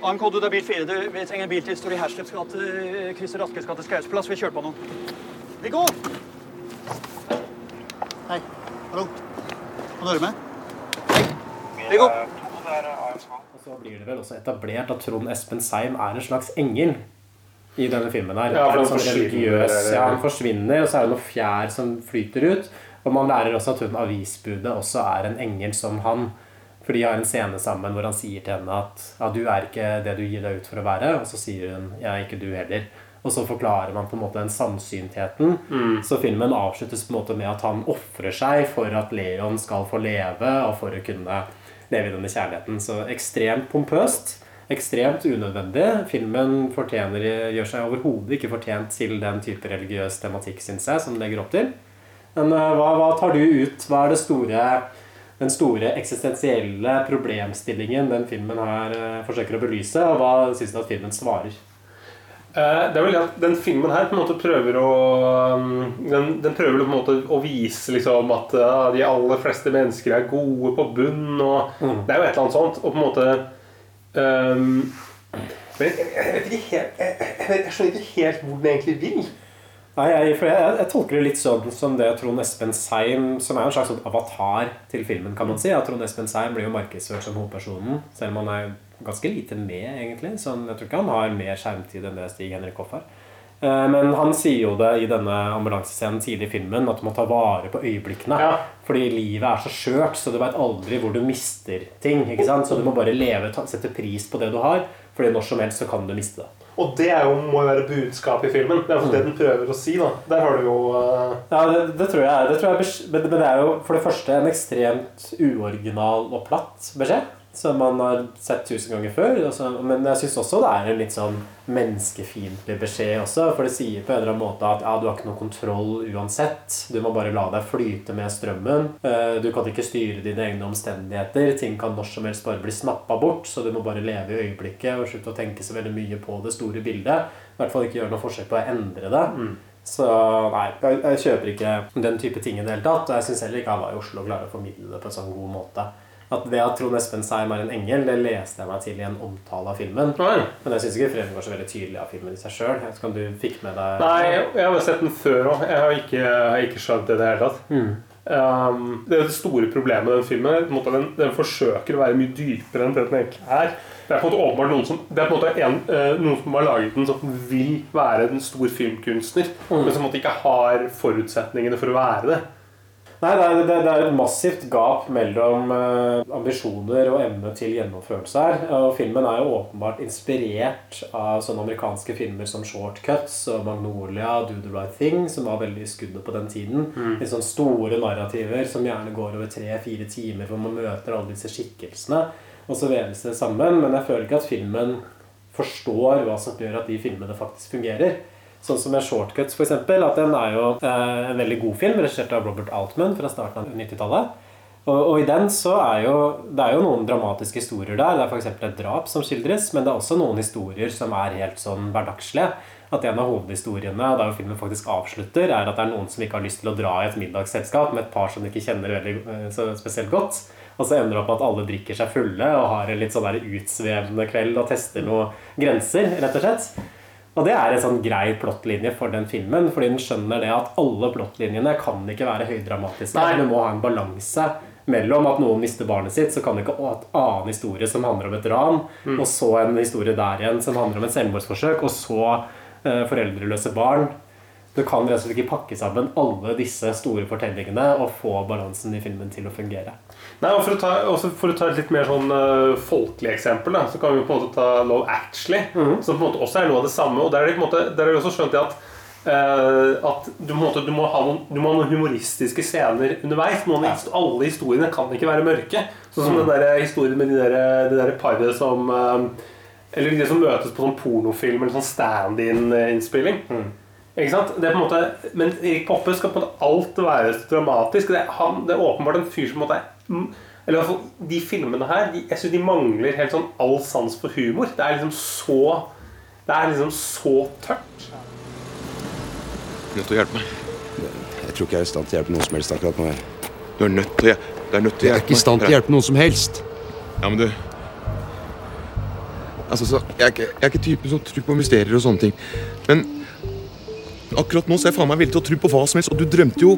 AMK, du, det er bil 4. Du, vi trenger en bil til. Står i Hersleps gate, krysser Raskes gate, Skaus plass. Vi kjører på noen. Viggo! Hei. Hallo. Kan du høre meg? Hei. Viggo! Og så blir det vel også etablert at Trond Espen Seim er en slags engel i denne filmen. her. Ja, for han sånn religiøs, ja, han forsvinner, og så er det noe fjær som flyter ut. Og man lærer også at hun avisbudet også er en engel som han. For de har en scene sammen hvor han sier til henne at ja, du er ikke det du gir deg ut for å være. Og så sier hun ja, ikke du heller. Og så forklarer man på en måte den sammensyntheten. Så filmen avsluttes på en måte med at han ofrer seg for at Leon skal få leve, og for å kunne leve i denne kjærligheten. Så ekstremt pompøst. Ekstremt unødvendig. Filmen fortjener, gjør seg overhodet ikke fortjent til den type religiøs tematikk, syns jeg, som den legger opp til. Men eh, hva, hva tar du ut? Hva er det store, den store eksistensielle problemstillingen den filmen her eh, forsøker å belyse? Og hva syns du at filmen svarer? Eh, Det er vel det at den filmen her på en måte prøver å um, Den, den prøver på en måte å vise liksom at de aller fleste mennesker er gode på bunn. Og Det er jo et eller annet sånt. Og på en måte um, Men jeg, jeg vet ikke helt jeg, jeg, jeg skjønner ikke helt hvor den egentlig vil. Nei, jeg, for jeg, jeg tolker det litt sånn som det Trond Espen Seim Som er en slags avatar til filmen, kan man si. At Trond Espen Seim blir jo markedsført som hovedpersonen, selv om han er ganske lite med, egentlig. Så jeg tror ikke han har mer skjermtid enn det Stig Henrik Hoff har. Eh, Men han sier jo det i denne ambulansescenen tidlig i filmen, at du må ta vare på øyeblikkene. Fordi livet er så skjørt, så du veit aldri hvor du mister ting. ikke sant? Så du må bare leve, sette pris på det du har, Fordi når som helst så kan du miste det. Og det jo, må jo være budskapet i filmen. Det er det den prøver å si. da Der har du jo uh, Ja, det, det tror jeg. Det tror jeg men, men det er jo for det første en ekstremt uoriginal og platt beskjed. Som man har sett tusen ganger før. Også, men jeg syns også det er en litt sånn menneskefiendtlig beskjed også. For det sier på en eller annen måte at ja, du har ikke noe kontroll uansett. Du må bare la deg flyte med strømmen. Eh, Du kan ikke styre dine egne omstendigheter. Ting kan når som helst bare bli snappa bort. Så du må bare leve i øyeblikket og slutte å tenke så veldig mye på det store bildet. I hvert fall ikke gjøre noe forsøk på å endre det. Så nei, jeg, jeg kjøper ikke den type ting i det hele tatt. Og jeg syns heller ikke Hava i Oslo klarer å formidle det på en sånn god måte. At det at Trond Espen Seim er en engel, det leste jeg meg til i en omtale av filmen. Nei. Men jeg syns ikke fremgår så veldig tydelig av filmen i seg sjøl. Jeg vet ikke om du fikk med deg Nei, jeg, jeg har jo sett den før òg. Jeg har ikke, jeg ikke skjønt det i det hele tatt. Mm. Um, det er det store problemet med den filmen. Den, den forsøker å være mye dypere enn det den egentlig er. Det er på en måte åpenbart noen som, det er på en måte en, uh, noen som har laget den som vil være en stor filmkunstner, Mm. men som ikke har forutsetningene for å være det. Nei, det er, det, er et massivt gap mellom eh, ambisjoner og evne til gjennomførelse her. Og filmen er jo åpenbart inspirert av sånne amerikanske filmer som Shortcuts og Magnolia, Do the Right Thing, som var veldig i skuddet på den tiden. Mm. Litt sånne store narrativer som gjerne går over tre-fire timer, hvor man møter alle disse skikkelsene, og så veves det sammen. Men jeg føler ikke at filmen forstår hva som gjør at de filmene faktisk fungerer. Sånn som med Shortcuts, eksempel, at den er jo eh, en veldig god film, regissert av Robert Altman fra starten av 90-tallet. Og, og i den så er jo Det er jo noen dramatiske historier der. Det er f.eks. et drap som skildres, men det er også noen historier som er helt sånn hverdagslige. At en av hovedhistoriene, der filmen faktisk avslutter, er at det er noen som ikke har lyst til å dra i et middagsselskap med et par som de ikke kjenner veldig eh, så spesielt godt. Og så ender det opp med at alle drikker seg fulle og har en litt sånn der utsvevende kveld og tester noen grenser, rett og slett. Og det er en sånn grei plottlinje for den filmen, fordi den skjønner det at alle plottlinjene kan ikke være høydramatiske. Du må ha en balanse mellom at noen mister barnet sitt, så kan du ikke ha en annen historie som handler om et ran, Mm. og så en historie der igjen som handler om et selvmordsforsøk, og så eh, foreldreløse barn. Du kan rett og slett ikke pakke sammen alle disse store fortellingene og få balansen i filmen til å fungere. Nei, og for, å ta, for å ta et litt mer sånn uh, folkelig eksempel, da, så kan vi på en måte ta Love Actually, som på en måte også er noe av det samme. Og der er det også skjønt at Uh, at du, måte, du, må ha noen, du må ha noen humoristiske scener underveis. Noen, Alle historiene kan ikke være mørke. Sånn som Mm. den der historien med de der, det paret som uh, Eller de som møtes på sånn pornofilm eller sånn stand-in-innspilling. Ikke sant? Det er på en måte, men Erik Poppe skal på en måte alt være dramatisk. Det er, han, det er åpenbart en fyr som på en måte er mm, eller i hvert fall De filmene her de, jeg synes de mangler helt sånn all sans for humor. Det er liksom så Det er liksom så tørt. Du er nødt til å hjelpe meg. Jeg tror ikke jeg er i stand til å hjelpe noen som helst akkurat nå. jeg. Du er nødt til å, hjelpe du er nødt til å Jeg er ikke i stand til å hjelpe noen som helst. Ja, men du Altså, så, jeg, er ikke, jeg er ikke typen som tror på mysterier og sånne ting. Men akkurat nå så er jeg faen meg villig til å tro på hva som helst, og du drømte jo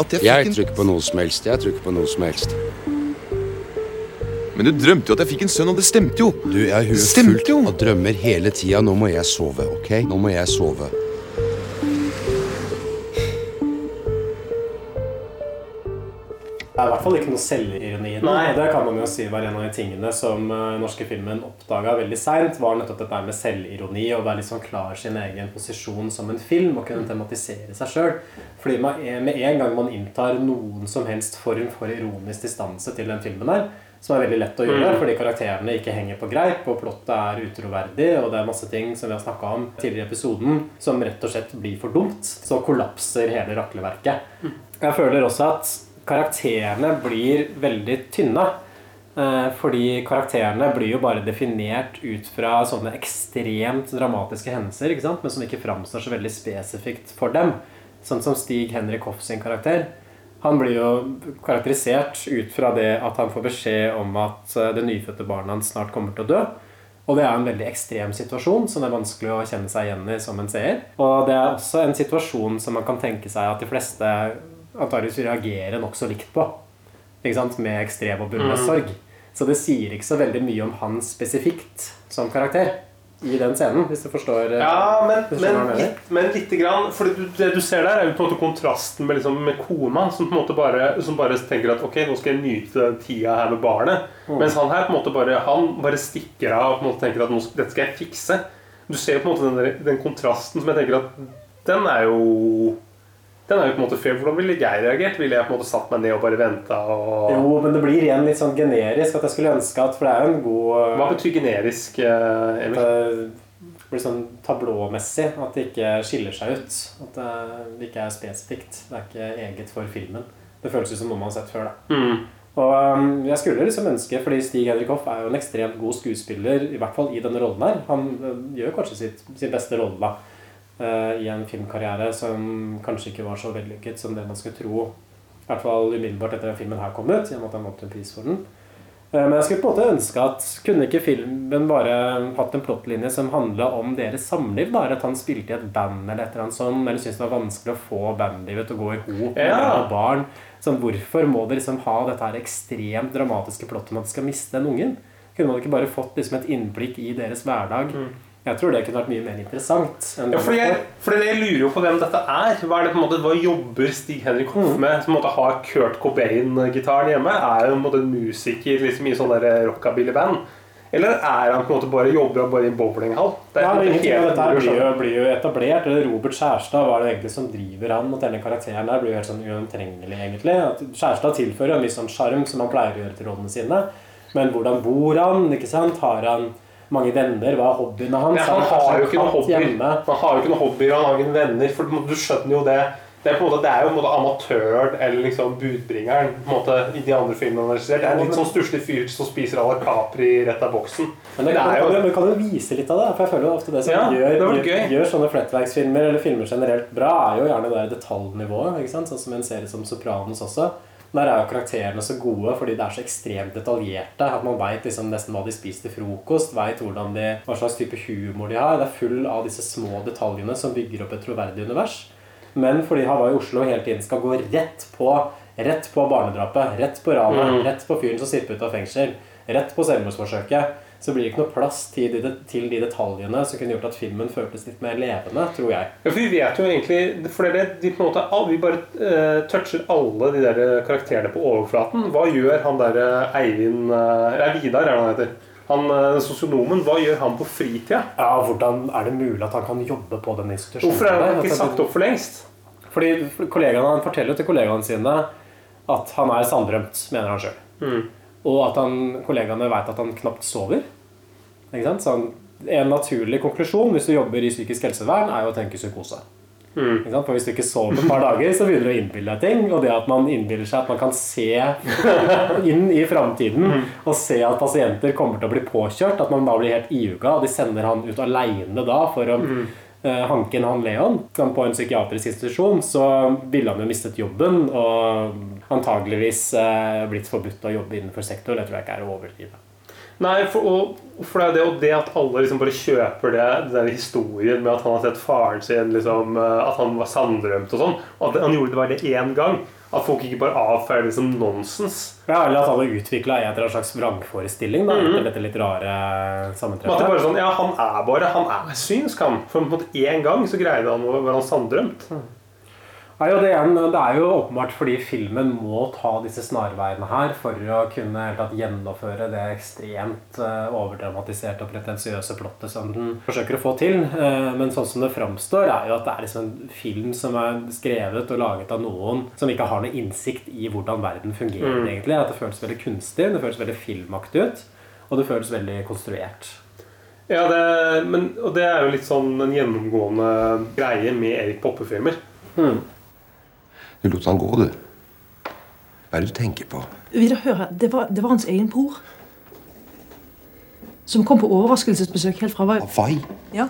at jeg fikk Jeg en tror ikke på noe som helst. Jeg tror ikke på noe som helst. Men du drømte jo at jeg fikk en sønn, og det stemte jo! Du, jeg har huet fullt av drømmer hele tida. Nå må jeg sove, ok? Nå må jeg sove. Det er i hvert fall ikke noe selvironi i. Det kan man jo si var en av de tingene som den norske filmen oppdaga veldig seint, var nettopp dette med selvironi og være liksom klar sin egen posisjon som en film og kunne tematisere seg sjøl. Fordi man, er- med en gang man inntar noen som helst form for ironisk distanse til den filmen her, som er veldig lett å gjøre, Mm. fordi karakterene ikke henger på greip, og plottet er utroverdig, og det er masse ting som vi har snakka om tidligere i episoden, som rett og slett blir for dumt, så kollapser hele rakleverket. Jeg føler også at karakterene blir veldig tynne. Eh, fordi karakterene blir jo bare definert ut fra sånne ekstremt dramatiske hendelser, men som ikke framstår så veldig spesifikt for dem. Sånn som Stig Henrik Hoff sin karakter. Han blir jo karakterisert ut fra det at han får beskjed om at eh, det nyfødte barnet hans snart kommer til å dø. Og det er en veldig ekstrem situasjon som det er vanskelig å kjenne seg igjen i som en seer. Og det er også en situasjon som man kan tenke seg at de fleste antageligvis reagere nokså likt på. Med ekstrem og bunnløs Mm. sorg. Så det sier ikke så veldig mye om han spesifikt som karakter i den scenen, hvis du forstår eh, Ja, men, men, litt, men lite grann. For det, du- ser der, er jo på en måte kontrasten med, liksom, med kona, som på en måte bare, som bare tenker at ok, nå skal jeg nyte tida her med barnet. Mm. Mens han her på en måte bare Han bare stikker av og på en måte tenker at nå, dette skal jeg fikse. Du ser på en måte den, der, den kontrasten som jeg tenker at den er jo den er jo på en måte fair. Hvordan ville jeg reagert? Ville jeg på en måte satt meg ned og bare venta? Og... Jo, men det blir igjen litt sånn generisk. At jeg skulle ønske at For det er jo en god Hva betyr generisk, Emil? Emil? Det blir sånn tablåmessig. At det ikke skiller seg ut. At det ikke er spesifikt. Det er ikke eget for filmen. Det føles ut som noe man har sett før. da Mm. Og um, jeg skulle liksom ønske, fordi Stig Henrik Hoff er jo en ekstremt god skuespiller, i hvert fall i denne rollen her. Han øh, gjør kanskje sitt, sin beste rolle da, i en filmkarriere som kanskje ikke var så vellykket som det man skulle tro. I hvert fall umiddelbart etter at filmen her kom ut, i og med at han vant en pris for den. Eh, Men jeg skulle på en måte ønske at kunne ikke filmen bare hatt en plottlinje som handla om deres samliv? Bare at han spilte i et band eller et eller annet sånt, eller syntes det var vanskelig å få bandlivet til å gå i hop med Ja. barn barn. Sånn, hvorfor må de liksom ha dette her ekstremt dramatiske plottet om at de skal miste den ungen? Kunne man ikke bare fått liksom et innblikk i deres hverdag? Jeg tror det kunne vært mye mer interessant. Ja, fordi jeg, fordi jeg lurer jo på hvem dette er. Hva, er det, på en måte, hva jobber Stig-Henrik Hoff med? Som måte har Kurt Cobain-gitaren hjemme? Er jo på en måte en musiker liksom, i sånn der rockabilly-band? Eller er han på en måte bare jobber han bare i en bowlinghall? Det Ja, Ingenting av dette her blir jo, blir jo etablert. Eller Robert Skjærstad, hva er det egentlig som driver han? Og denne karakteren der blir jo helt sånn uomtrengelig, egentlig. At Skjærstad tilfører en viss sånn sjarm som han pleier å gjøre til rollene sine. Men hvordan bor han? ikke sant? Har han mange venner? Hva er hobbyene hans? Men han har jo ikke noen hobbyer. Han har jo ikke noen hobbyer, han har ikke noen venner. For du skjønner jo det. Det er, på en måte, det er jo på en måte amatøren eller liksom budbringeren på en måte, i de andre filmene han har regissert. Det er en litt sånn stusslig fyr som spiser à la Capri rett av boksen. Men det, Det er jo- kan, jo, kan jo vise litt av det. For jeg føler jo ofte det som Ja, gjør, det gjør sånne flettverksfilmer eller filmer generelt bra, er jo gjerne det detaljnivået. ikke sant? Sånn som en serie som Sopranos også. Der er jo karakterene så gode fordi det er så ekstremt detaljerte. At man veit liksom nesten hva de spiser til frokost, vet hva slags type humor de har. Det er full av disse små detaljene som bygger opp et troverdig univers. Men fordi Hawaii Oslo hele tiden skal gå rett på Rett på barnedrapet, rett på ranet, Mm. rett på fyren som sipper ut av fengsel, rett på selvmordsforsøket, så blir det ikke noe plass til de, til de detaljene som kunne gjort at filmen føltes litt mer levende, tror jeg. Ja, for vi vet jo egentlig For det de på en måte, all- Vi bare uh, toucher alle de der karakterene på overflaten. Hva gjør han der eh, Eivind eh, Nei, Vidar er det han heter. Han eh, sosionomen. Hva gjør han på fritida? Ja, Hvordan er det mulig at han kan jobbe på den institusjonen? Hvorfor er han ikke sagt opp for lengst? Fordi kollegaene, Han forteller jo til kollegaene sine at han er sanndrømt, mener han sjøl. Mm. Og at han, kollegaene veit at han knapt sover. Så han, en naturlig konklusjon hvis du jobber i psykisk helsevern, er jo å tenke psykose. Mm. For Hvis du ikke sover på et par dager, så begynner du å innbille deg ting. Og det at man innbiller seg at man kan se inn i framtiden Mm. og se at pasienter kommer til å bli påkjørt, at man da blir helt iuga, og de sender han ut aleine da for å Mm. uh, hanke inn han Leon på en psykiatrisk institusjon, så ville han jo mistet jobben og antageligvis eh, blitt forbudt å jobbe innenfor sektor, Det tror jeg ikke er å overdrive. Nei, for, og, for det er det, og det at alle liksom bare kjøper det, den historien med at han har sett faren sin, liksom, eh, at han var sanndrømt og sånn, og at han gjorde det bare det én gang. At folk ikke bare avfeier det som nonsens. Ja, Eller at han har utvikla en eller annen slags vrangforestilling da, Mhm. etter dette litt rare det sammentreffet. sånn, ja, Han er bare Han er synsk, han. For på en måte én gang så greide han å være sanndrømt. sanndrømt. Ja, og det, er, det er jo åpenbart fordi filmen må ta disse snarveiene her for å kunne helt tatt gjennomføre det ekstremt eh, overdramatiserte og pretensiøse plottet som den forsøker å få til. Eh, men sånn som det framstår, er jo at det er liksom en film som er skrevet og laget av noen som ikke har noe innsikt i hvordan verden fungerer. Mm. egentlig. At det føles veldig kunstig, det føles veldig filmaktig ut, og det føles veldig konstruert. Ja, det, men, og det er jo litt sånn en gjennomgående greie med Erik Poppe-filmer. Du lot han gå, du. Hva er det du tenker på? Vidar, hør her. Det var, det var hans egen bror. Som kom på overraskelsesbesøk helt fra Hawaii. Hawaii? Ja.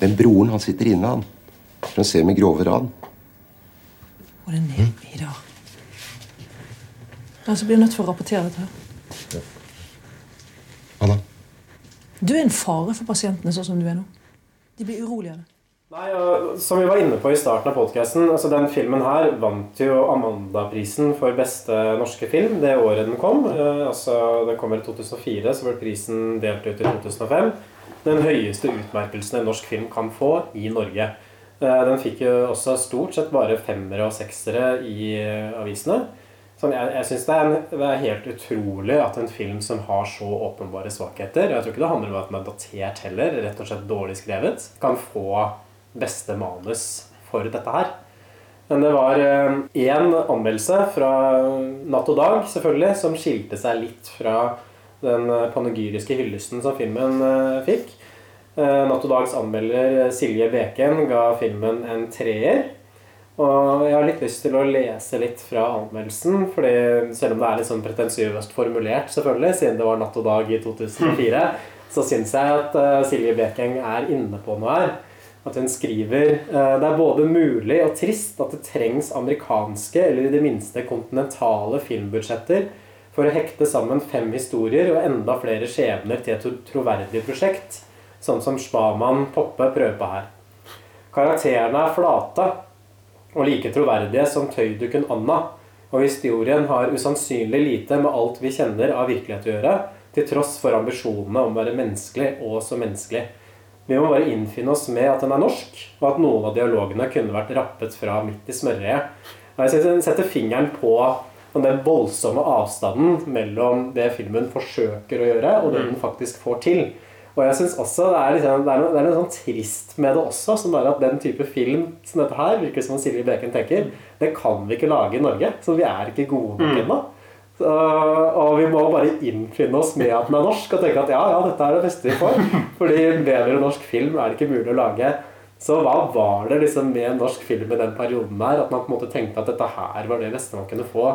Den broren, han sitter inne, han. For han ser med grove ran. Og det er ned, Vidar. Altså, blir jeg nødt for å rapportere dette her. Hva da? Du er en fare for pasientene sånn som du er nå. De blir urolige av det. Nei, og Som vi var inne på i starten av podkasten, altså den filmen her vant jo Amanda-prisen for beste norske film det året den kom. Eh, altså Den kommer i 2004, så ble prisen delt ut i 2005. Den høyeste utmerkelsen en norsk film kan få i Norge. Eh, den fikk jo også stort sett bare femmere og seksere i eh, avisene. Sånn, jeg jeg syns det, det er helt utrolig at en film som har så åpenbare svakheter Jeg tror ikke det handler om at den er datert heller, rett og slett dårlig skrevet, kan få beste manus for dette her. Men det var én anmeldelse fra Natt og Dag, selvfølgelig, som skilte seg litt fra den eh, panegyriske hyllesten som filmen eh, fikk. Eh, Natt og Dags anmelder eh, Silje Beken ga filmen en treer. Og jeg har litt lyst til å lese litt fra anmeldelsen, fordi selv om det er litt sånn pretensiøst formulert, selvfølgelig, siden det var Natt og Dag i 2004, så syns jeg at eh, Silje Bekeng er inne på noe her. At hun skriver eh, det er både mulig og trist at det trengs amerikanske, eller i det minste kontinentale filmbudsjetter for å hekte sammen fem historier og enda flere skjebner til et troverdig prosjekt, sånn som Spaman Poppe prøver på her. Karakterene er flate og like troverdige som tøydukken Anna, og historien har usannsynlig lite med alt vi kjenner av virkelighet å gjøre, til tross for ambisjonene om å være menneskelig og så menneskelig. Vi må bare innfinne oss med at den er norsk, og at noen av dialogene kunne vært rappet fra midt i smørøyet. Jeg setter- fingeren på den voldsomme avstanden mellom det filmen forsøker å gjøre, og det den faktisk får til. Og jeg synes også det er, liksom, det, er noe, det er noe sånn trist med det også, som er at den type film som dette her, virker som Silje Beken tenker, det kan vi ikke lage i Norge. Så vi er ikke gode nok Mm. ennå. Så, og vi må bare innfinne oss med at den er norsk, og tenke at ja, ja, dette er det beste vi får. Fordi bedre norsk film er det ikke mulig å lage. Så hva var det liksom med norsk film i den perioden der, at man på en måte tenkte at dette her var det beste man kunne få?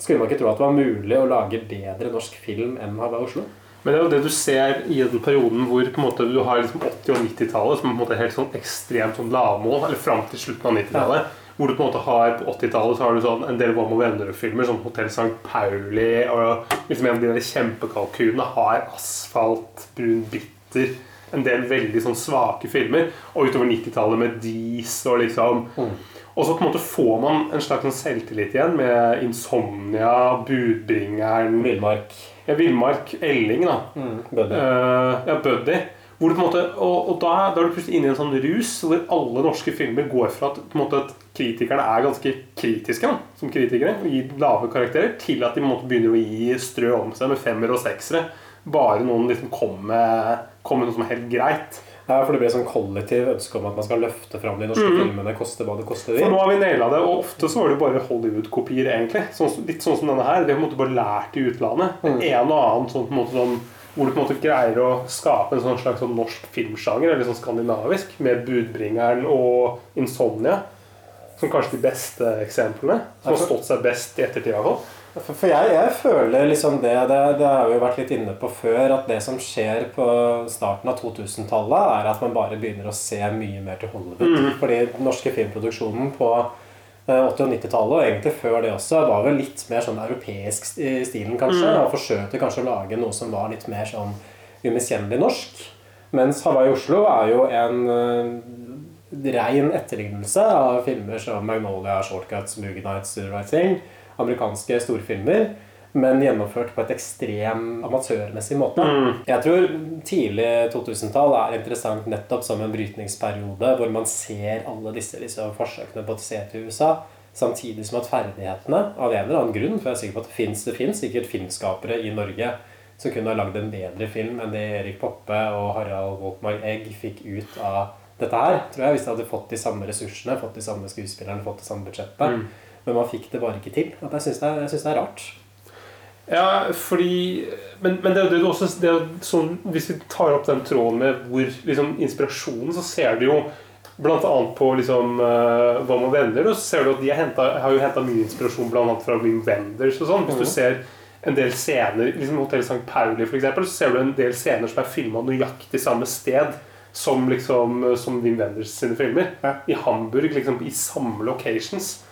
Skulle man ikke tro at det var mulig å lage bedre norsk film enn Hawaii Oslo? Men det er jo det du ser i den perioden hvor på en måte, du har liksom 80- og 90-tallet som er på en måte helt sånn ekstremt sånn lavmål, eller fram til slutten av 90-tallet. Hvor du på en måte har På 80-tallet så har du sånn en del Vam og Vennerød-filmer, som Hotell St. Pauli og liksom en av de der kjempekalkunene har asfalt, brun bitter En del veldig sånn svake filmer. Og utover 90-tallet med Dis og liksom Og så på en måte får man en slags sånn selvtillit igjen med Insomnia, Budbringeren Villmark. Ja, Villmark. Elling, da. Buddy. Uh, ja, Buddy. Hvor du på en måte, og, og da, da er du plutselig inne i en sånn rus hvor alle norske filmer går fra at, måte, at kritikerne er ganske kritiske da, som kritikere, og gir lave karakterer, til at de måte begynner å gi strø om seg med femmer og seksere. Bare noen liksom kommer med, kom med noe som er helt greit. Ja, for det blir sånn kollektiv ønske om at man skal løfte fram de norske mm. filmene, koste hva det koster For nå har vi naila det, og ofte så var det jo bare Hollywood-kopier, egentlig. Sånn, litt sånn som denne her. Det har på en måte bare lært i utlandet. En og annen sånn, på en måte, sånn hvor du på en måte greier å skape en sånn slags sånn norsk filmsjanger, eller sånn skandinavisk, med Budbringeren og Insomnia. Som kanskje de beste eksemplene. Som har stått seg best i ettertid. For, for jeg, jeg føler liksom det, det Det har vi jo vært litt inne på før, at det som skjer på starten av 2000-tallet, er at man bare begynner å se mye mer til Hollywood. Mm. Fordi den norske filmproduksjonen på 80- og 90-tallet, og egentlig før det også, var vel litt mer sånn europeisk i stilen, kanskje. Mhm. Og forsøkte kanskje å lage noe som var litt mer sånn umiskjennelig norsk. Mens Hawaii Oslo er jo en uh, rein etterlignelse av filmer som Magnolia, Shortcuts, Movie Nights, Right Thing. Amerikanske storfilmer. Men gjennomført på et ekstrem amatørmessig måte. Mm. Jeg tror tidlig 2000-tall er interessant nettopp som en brytningsperiode hvor man ser alle disse liksom, forsøkene på å se til USA. Samtidig som at ferdighetene, av en eller annen grunn, for jeg er sikker på at det fins det finnes sikkert filmskapere i Norge som kunne ha lagd en bedre film enn det Erik Poppe og Harald Wolkmark Egg fikk ut av dette her. Tror jeg Hvis de hadde fått de samme ressursene, fått de samme skuespillerne, fått det samme budsjettet. Mm. Men man fikk det bare ikke til. At jeg syns det, det er rart. Ja, fordi Men, men det, det er også det sånn, Hvis vi tar opp den tråden med hvor liksom, inspirasjonen, så ser du jo annet på liksom, uh, Hva med venner, så ser du at de har, hentet, har jo henta mye inspirasjon annet fra Wim Wenders og sånn. Hvis du Mhm. ser en del scener, liksom Hotell St. Pauli eksempel, så ser du en del scener som er filma nøyaktig samme sted som, liksom, som Wim Wenders sine filmer. I Hamburg, liksom, i samme locations.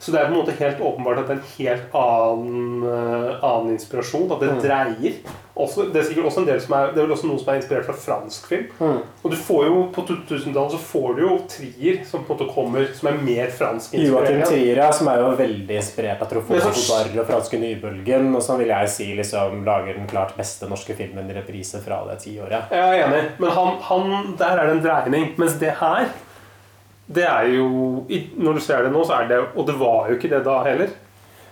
Så det er på en måte helt åpenbart at det er en helt annen, eh, annen inspirasjon. At det Mm. dreier. Også, det er sikkert også en del som er, det er vel også noe som er inspirert fra fransk film. Mm. Og du får jo på 2000-tallet så får du jo trier som på en måte kommer som er mer fransk Joakim inspirert. Trier, ja, som er jo veldig inspirert av er så- Godard og franske nybølgen, og som vil jeg si liksom lager den klart beste norske filmen i reprise fra det tiåret. Jeg er enig, men han, han, der er det en dreining. Mens det her det er jo Når du ser det nå, så er det Og det var jo ikke det da heller.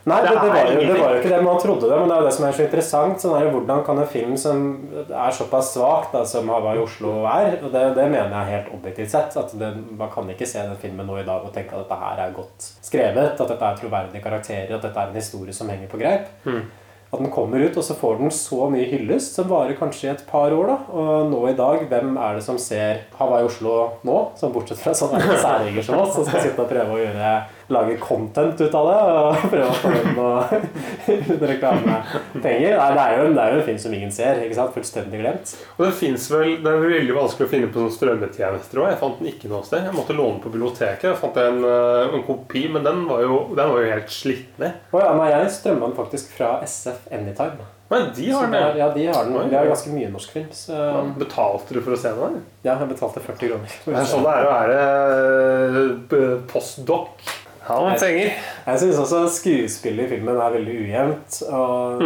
Nei, det, det, var jo, det var jo ikke det, man trodde det. Men det er jo det som er så interessant. Sånn er, hvordan kan en film som er såpass svak da, som Hawaii Oslo er Og det, det mener jeg helt objektivt sett. At Man kan ikke se den filmen nå i dag og tenke at dette her er godt skrevet. At dette er troverdige karakterer, at dette er en historie som henger på greip. Hmm. At den kommer ut, og så får den så mye hyllest som varer kanskje i et par år. da Og nå i dag, hvem er det som ser Hawaii Oslo nå? Som bortsett fra sånne særinger som oss, som skal sitte og prøve å gjøre lage content ut av det og prøve å få inn noe reklamepenger. Nei, det er jo en, det er jo en film som ingen ser. ikke sant? Fullstendig glemt. Og det finnes vel, det er veldig vanskelig å finne på sånne strømmetjenester òg. Jeg fant den ikke noe sted. Jeg måtte låne på biblioteket. Jeg fant en, eh, en kopi, men den var jo, den var jo helt slitt ned. Oh, ja, nei, jeg strømma den faktisk fra SF Anytime. Men de har den, det ja. de har den. De har ganske mye norsk film. Så Betalte du for å se den? eller? ja, jeg betalte 40 kroner. Det er sånn det er å være eh, Ja, men penger. Jeg syns også skuespillet i filmen er veldig ujevnt. Og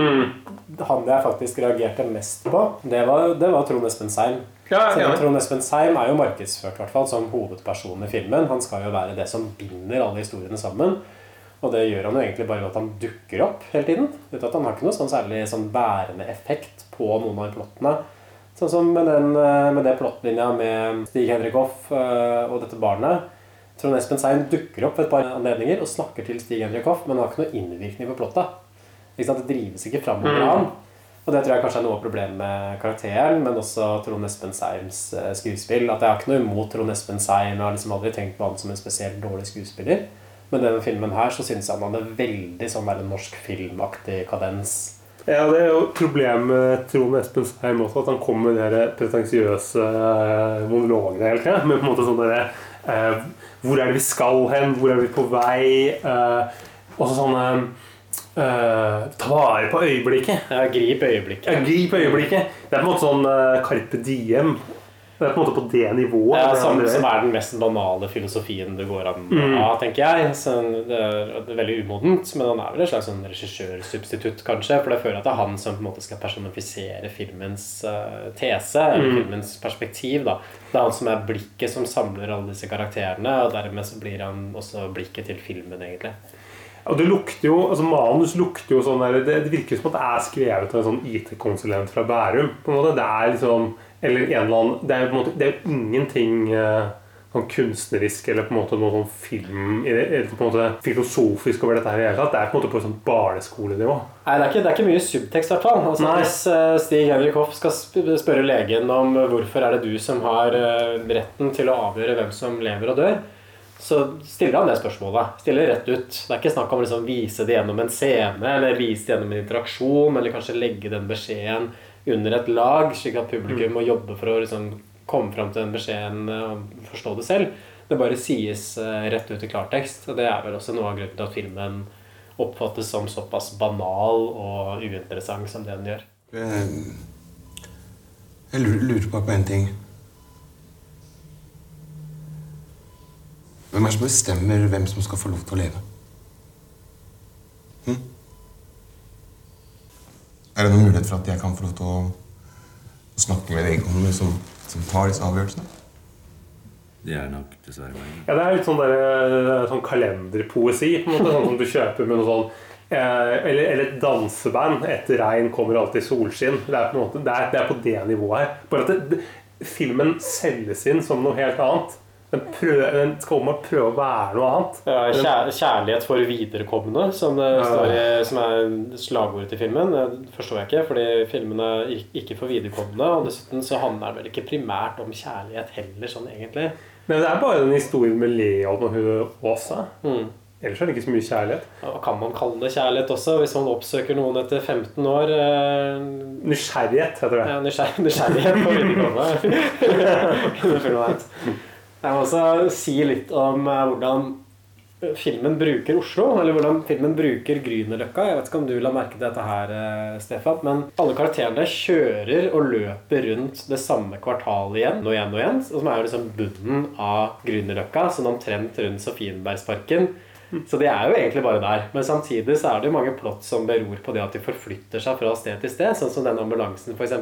han jeg faktisk reagerte mest på, det var, det var Trond Espen Seim. Ja, enig. Trond Espen Seim er jo markedsført hvert fall, som hovedperson i filmen. Han skal jo være det som binder alle historiene sammen. Og det gjør han jo egentlig bare ved at han dukker opp hele tiden. Uten at Han har ikke noe sånn særlig sånn bærende effekt på noen av plottene. Sånn som med, den, eh, med det plottlinja med Stig Henrik Hoff eh, og dette barnet. Trond Espen Seim dukker opp ved et par anledninger og snakker til Stig Henrik Hoff, men har ikke noe innvirkning på plottet. Det drives ikke framover Mm. han. Og det tror jeg kanskje er noe av problemet med karakteren, men også Trond Espen Seims eh, skuespill. At jeg har ikke noe imot Trond Espen Seim. Jeg har liksom aldri tenkt på han som en spesielt dårlig skuespiller. Men denne filmen her så syns jeg han hadde veldig sånn der norsk filmaktig kadens. Ja, det er jo problemet med Trond Espen Seim også, at han kommer med de pretensiøse eh, monologene hele tida. Men på en måte sånn derre Hvor er det vi skal hen? Hvor er vi på vei? Og også sånne eh, Ta vare på øyeblikket. Ja, grip øyeblikket. Ja, grip øyeblikket. Det er på en måte sånn eh, Carpe Diem. Det er på en måte på det nivået. Ja, som, som er den mest banale filosofien det går an å Mm. ha, tenker jeg. Så det er, det er veldig umodent, men han er vel en slags sånn regissørsubstitutt, kanskje. For jeg føler at det er han som på en måte skal personifisere filmens uh, tese, eller Mm. filmens perspektiv. da. Det er han som er blikket som samler alle disse karakterene, og dermed så blir han også blikket til filmen, egentlig. Og det lukter jo, altså Manus lukter jo sånn der, det, det virker som at det er skrevet av en sånn IT-konsulent fra Bærum. på en måte, Det er liksom Eller en eller annen Det er jo på en måte, det er jo ingenting eh, sånn kunstnerisk eller på en måte noe sånn film eller på en måte filosofisk over dette her i det hele tatt. Det er på en måte på et sånt barneskolenivå. Nei, det er ikke, det er ikke mye subtekst, i hvert fall. Altså, hvis eh, Stig Henrik Hoff skal spørre legen om hvorfor er det du som har eh, retten til å avgjøre hvem som lever og dør, så stiller han det spørsmålet. Stiller rett ut. Det er ikke snakk om å liksom vise det gjennom en scene, eller vise det gjennom en interaksjon, eller kanskje legge den beskjeden under et lag, slik at publikum må jobbe for å liksom komme fram til den beskjeden eh, og forstå det selv. Det bare sies eh, rett ut i klartekst. Og det er vel også noe av grunnen til at filmen oppfattes som såpass banal og uinteressant som det den gjør. Jeg, jeg lurer, bare på en ting. Hvem er det som bestemmer hvem som skal få lov til å leve? Er det noen mulighet for at jeg kan få lov til å, snakke med vedkommende som, som tar disse avgjørelsene? Det er nok dessverre meg. Ja, Det er litt sånn, der, sånn kalenderpoesi, på en måte, sånn som du kjøper med noe sånn eh, eller, eller et danseband. 'Etter regn kommer alltid solskinn'. Det er på, en måte, det er, det er på det nivået her. Bare at det, det, filmen selges inn som noe helt annet. Den, prøver, den skal åpenbart prøve å være noe annet. Ja, kjær, kjærlighet for viderekomne, som, i, som er slagordet til filmen. Det forstår jeg ikke, fordi filmen er ikke for viderekomne. Og dessuten så handler den vel ikke primært om kjærlighet heller, sånn egentlig. Men det er bare den historien med Leon og hun Åsa. Mm. Ellers er det ikke så mye kjærlighet. Ja, kan man kalle det kjærlighet også, hvis man oppsøker noen etter 15 år? Eh, Nysgjerrighet, heter det. Ja, nysgjer nysgjerrighet på videregående. Jeg må også si litt om eh, hvordan filmen bruker Oslo, eller hvordan filmen bruker Grünerløkka. Jeg vet ikke om du la merke til dette her, eh, Stefan, men alle karakterene kjører og løper rundt det samme kvartalet igjen og igjen og igjen, som er jo liksom bunnen av Grünerløkka, sånn omtrent rundt Sofienbergsparken. Så de er jo egentlig bare der. Men samtidig så er det jo mange plott som beror på det at de forflytter seg fra sted til sted, sånn som denne ambulansen f.eks.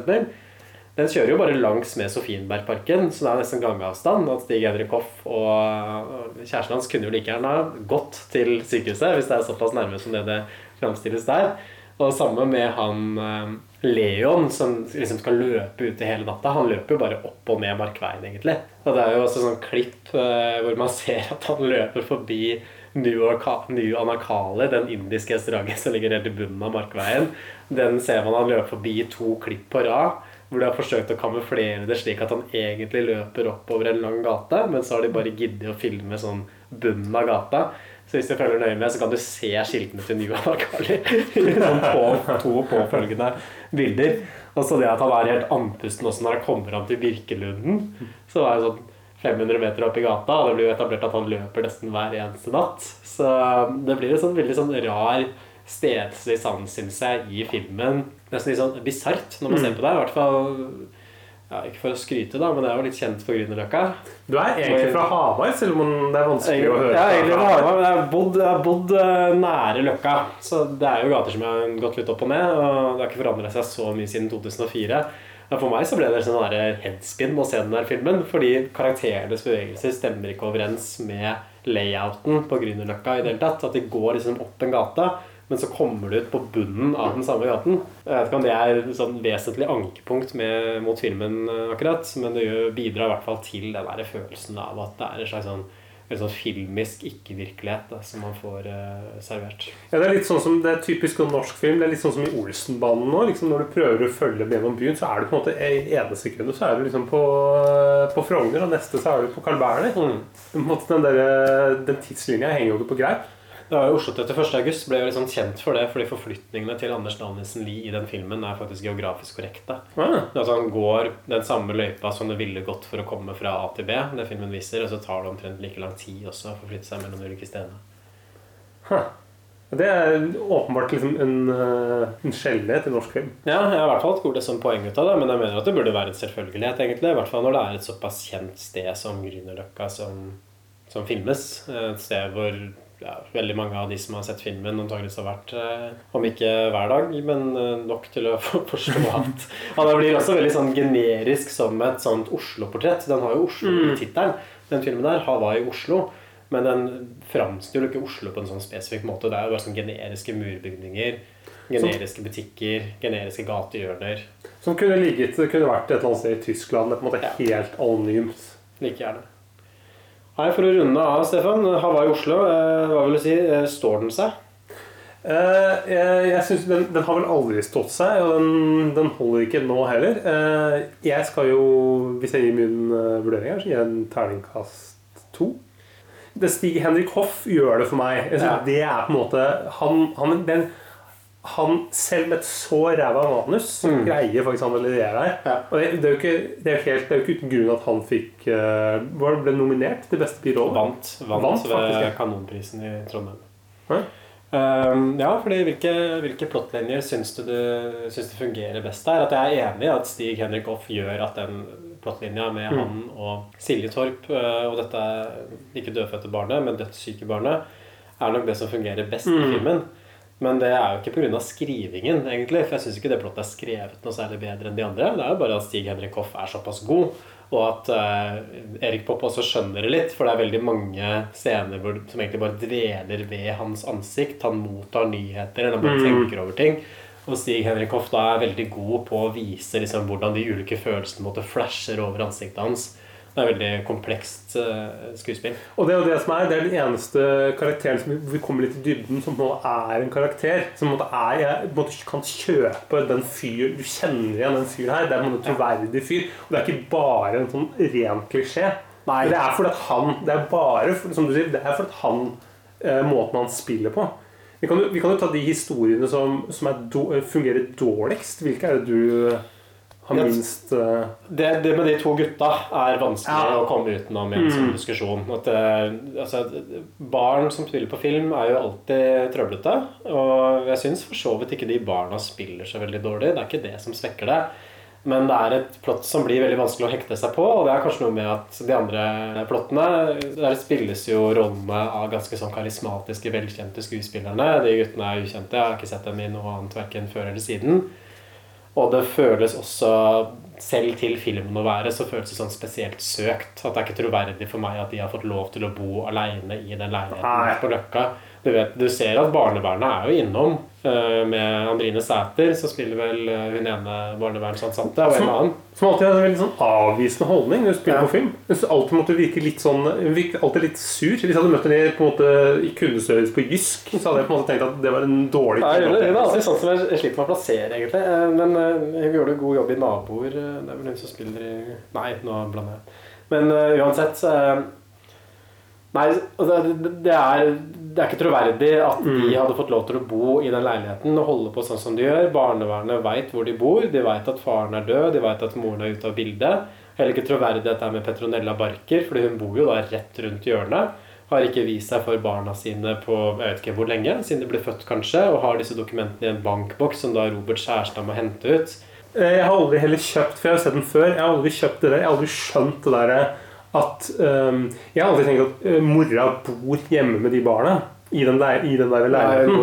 Den kjører jo bare langs med Sofienbergparken, så det er nesten gangavstand. At Stig Henrik Hoff og kjæresten hans kunne jo like gjerne gått til sykehuset hvis det er såpass nærme som det det framstilles der. Og samme med han eh, Leon, som liksom skal løpe ute hele natta. Han løper jo bare opp og ned Markveien, egentlig. Og det er jo også sånn klipp eh, hvor man ser at han løper forbi New, New Anakali, den indiske restauranten som ligger helt i bunnen av Markveien. Den ser man han løper forbi to klipp på rad. Hvor de har forsøkt å kamuflere det slik at han egentlig løper oppover en lang gate, men så har de bare giddet å filme sånn bunnen av gata. Så hvis du følger nøye med, så kan du se skiltene til New Akali sånn på to påfølgende bilder. Og så det at han er helt andpusten også når han kommer an til Birkelunden. Så er det sånn 500 meter opp i gata, og det blir jo etablert at han løper nesten hver eneste natt. Så det blir en sånn veldig sånn rar stedslig sans, syns jeg, i filmen. Nesten litt sånn bisart når man ser på det. I hvert fall ja, Ikke for å skryte, da, men jeg er jo litt kjent for Grünerløkka. Du er egentlig fra Hamar, selv om det er vanskelig å høre. Ja, er egentlig fra Hamar. Men jeg har bodd, jeg har bodd eh, nære Løkka. Så det er jo gater som har gått litt opp og ned. Og det har ikke forandra seg så mye siden 2004. Men for meg så ble det sånn der headspin å se den der filmen. Fordi karakterenes bevegelser stemmer ikke overens med layouten på Grünerløkka i det hele tatt. At de går liksom opp en gate, men så kommer du ut på bunnen av den samme gaten. Jeg vet ikke om det er et sånn vesentlig ankepunkt med, mot filmen eh, akkurat, men det bidrar i hvert fall til den der følelsen av at det er en slags sånn, en sånn filmisk ikke-virkelighet som man får uh, servert. Ja, det er litt sånn som, det er typisk norsk film. Det er litt sånn som i Olsenbanen nå. Liksom når du prøver å følge med gjennom byen, så er du på en måte i ene sekundet så er du liksom på, på Frogner, og neste så er du på Carl Berner. Mm. Den, der, den tidslinja henger jo ikke på greip. Det var jo Oslo 31. august ble jo liksom kjent for det, fordi forflytningene til Anders Danielsen Lie i den filmen er faktisk geografisk korrekte. Altså Han går den samme løypa som det ville gått for å komme fra A til B, det filmen viser, og så tar det omtrent like lang tid også å forflytte seg mellom de ulike stedene. Det er åpenbart liksom en, eh, en sjeldenhet i norsk film. Ja, jeg har i hvert fall gjort det som poeng ut av det, men jeg mener at det burde være en selvfølgelighet, egentlig. I hvert fall når det er et såpass kjent sted som Grünerløkka som, som filmes. Et sted hvor ja, veldig mange av de som har sett filmen, antakeligvis har vært eh, om ikke hver dag, men eh, nok til å for- forstå at Han blir også veldig sånn generisk som et sånt Oslo-portrett. Den har jo Oslo i Mm. tittelen, den filmen der. Hawaii Oslo. Men den framstiller jo ikke Oslo på en sånn spesifikk måte. Det er jo bare sånn generiske murbygninger, generiske butikker, generiske gatehjørner. Som kunne ligget, det kunne vært et eller annet sted i Tyskland. Det er på en måte helt anonymt. Like gjerne. Nei, For å runde av, Stefan. Hawaii Oslo, eh, hva vil du si? eh, Står den seg? Eh, jeg jeg synes den, den har vel aldri stått seg, og den, den holder ikke nå heller. Eh, jeg skal jo, hvis jeg gir min vurdering her, så gir jeg en terningkast to. Det Stig Henrik Hoff gjør det for meg. Jeg synes Ja. Det er på en måte Han, han, den, han selv med et så ræva manus Mm. greier faktisk han å levere her. Og det, det, er jo ikke, det, er helt, det er jo ikke uten grunn at han fikk uh, ble nominert til beste birolle. Vant, vant, faktisk, ved ja. Kanonprisen i Trondheim. Hæ? Um, ja, fordi hvilke, hvilke plottlinjer syns du, du syns det fungerer best der? At jeg er enig i at Stig Henrik Hoff gjør at den plottlinja med Mm. han og Silje Torp uh, og dette ikke dødfødte barnet, men dødssyke barnet, er nok det som fungerer best i Mm. filmen. Men det er jo ikke pga. skrivingen, egentlig. For jeg syns ikke det plottet er skrevet noe særlig bedre enn de andre. Det er jo bare at Stig Henrik Hoff er såpass god, og at uh, Erik Popp også skjønner det litt. For det er veldig mange scener hvor, som egentlig bare dveler ved hans ansikt. Han mottar nyheter, eller han bare Mm. tenker over ting. Og Stig Henrik Hoff da er veldig god på å vise liksom, hvordan de ulike følelsene måtte flasher over ansiktet hans. Det er veldig komplekst eh, skuespill. Og det er jo det som er, det er den eneste karakteren som vi- kommer litt i dybden, som nå er en karakter. Som på er, jeg på kan kjøpe den fyr Du kjenner igjen den fyren her. Det er en troverdig fyr. Og det er ikke bare en sånn ren klisjé. Nei. Det er fordi at han Det er bare som du sier, det er fordi at han eh, Måten han spiller på. Vi kan, jo, vi kan jo ta de historiene som, som er fungerer dårligst. Hvilke er det du har minst uh... Det, det med de to gutta er vanskelig Ja. å komme utenom i en Mm. sånn diskusjon. At, eh, altså, barn som spiller på film, er jo alltid trøblete. Og jeg syns for så vidt ikke de barna spiller så veldig dårlig. Det er ikke det som svekker det. Men det er et plott som blir veldig vanskelig å hekte seg på, og det er kanskje noe med at de andre plottene Der spilles jo rollene av ganske sånn karismatiske, velkjente skuespillerne. De guttene er ukjente. Jeg har ikke sett dem i noe annet verken før eller siden. Og det føles også selv til filmen å være, så føles det sånn spesielt søkt. At det er ikke troverdig for meg at de har fått lov til å bo aleine i den leiligheten på Løkka. Du, vet, du ser at barnevernet er jo innom eh, med Andrine Sæter, som spiller vel eh, hun ene barnevernsansatte, og en annen. Som alltid har en veldig sånn avvisende holdning når du spiller på film. Hun alltid måtte virke litt sånn virke alltid litt sur. Hvis jeg hadde møtt henne på en måte i kundeservice på Jysk, så hadde jeg på en måte tenkt at det var en dårlig Nei, hun, hun er type. alltid sånn som jeg sliter med å plassere, egentlig. Eh, Men hun gjorde en god jobb i Naboer. Det er vel hun som spiller i Nei, nå blander jeg. Men uansett Nei, altså, det, er, det er ikke troverdig at de Mm. hadde fått lov til å bo i den leiligheten og holde på sånn som de gjør. Barnevernet veit hvor de bor, de veit at faren er død, de veit at moren er ute av bildet. Heller ikke troverdig dette med Petronella Barker, fordi hun bor jo da rett rundt hjørnet. Har ikke vist seg for barna sine på jeg vet ikke hvor lenge, siden de ble født kanskje, og har disse dokumentene i en bankboks som da Robert Skjærstad må hente ut. Eh, Jeg har aldri heller kjøpt, for jeg har sett den før, jeg har aldri kjøpt det der. Jeg har aldri skjønt det derre at um, Jeg har alltid tenkt at eh, mora bor hjemme med de barna. I den, der, i den der leiligheten.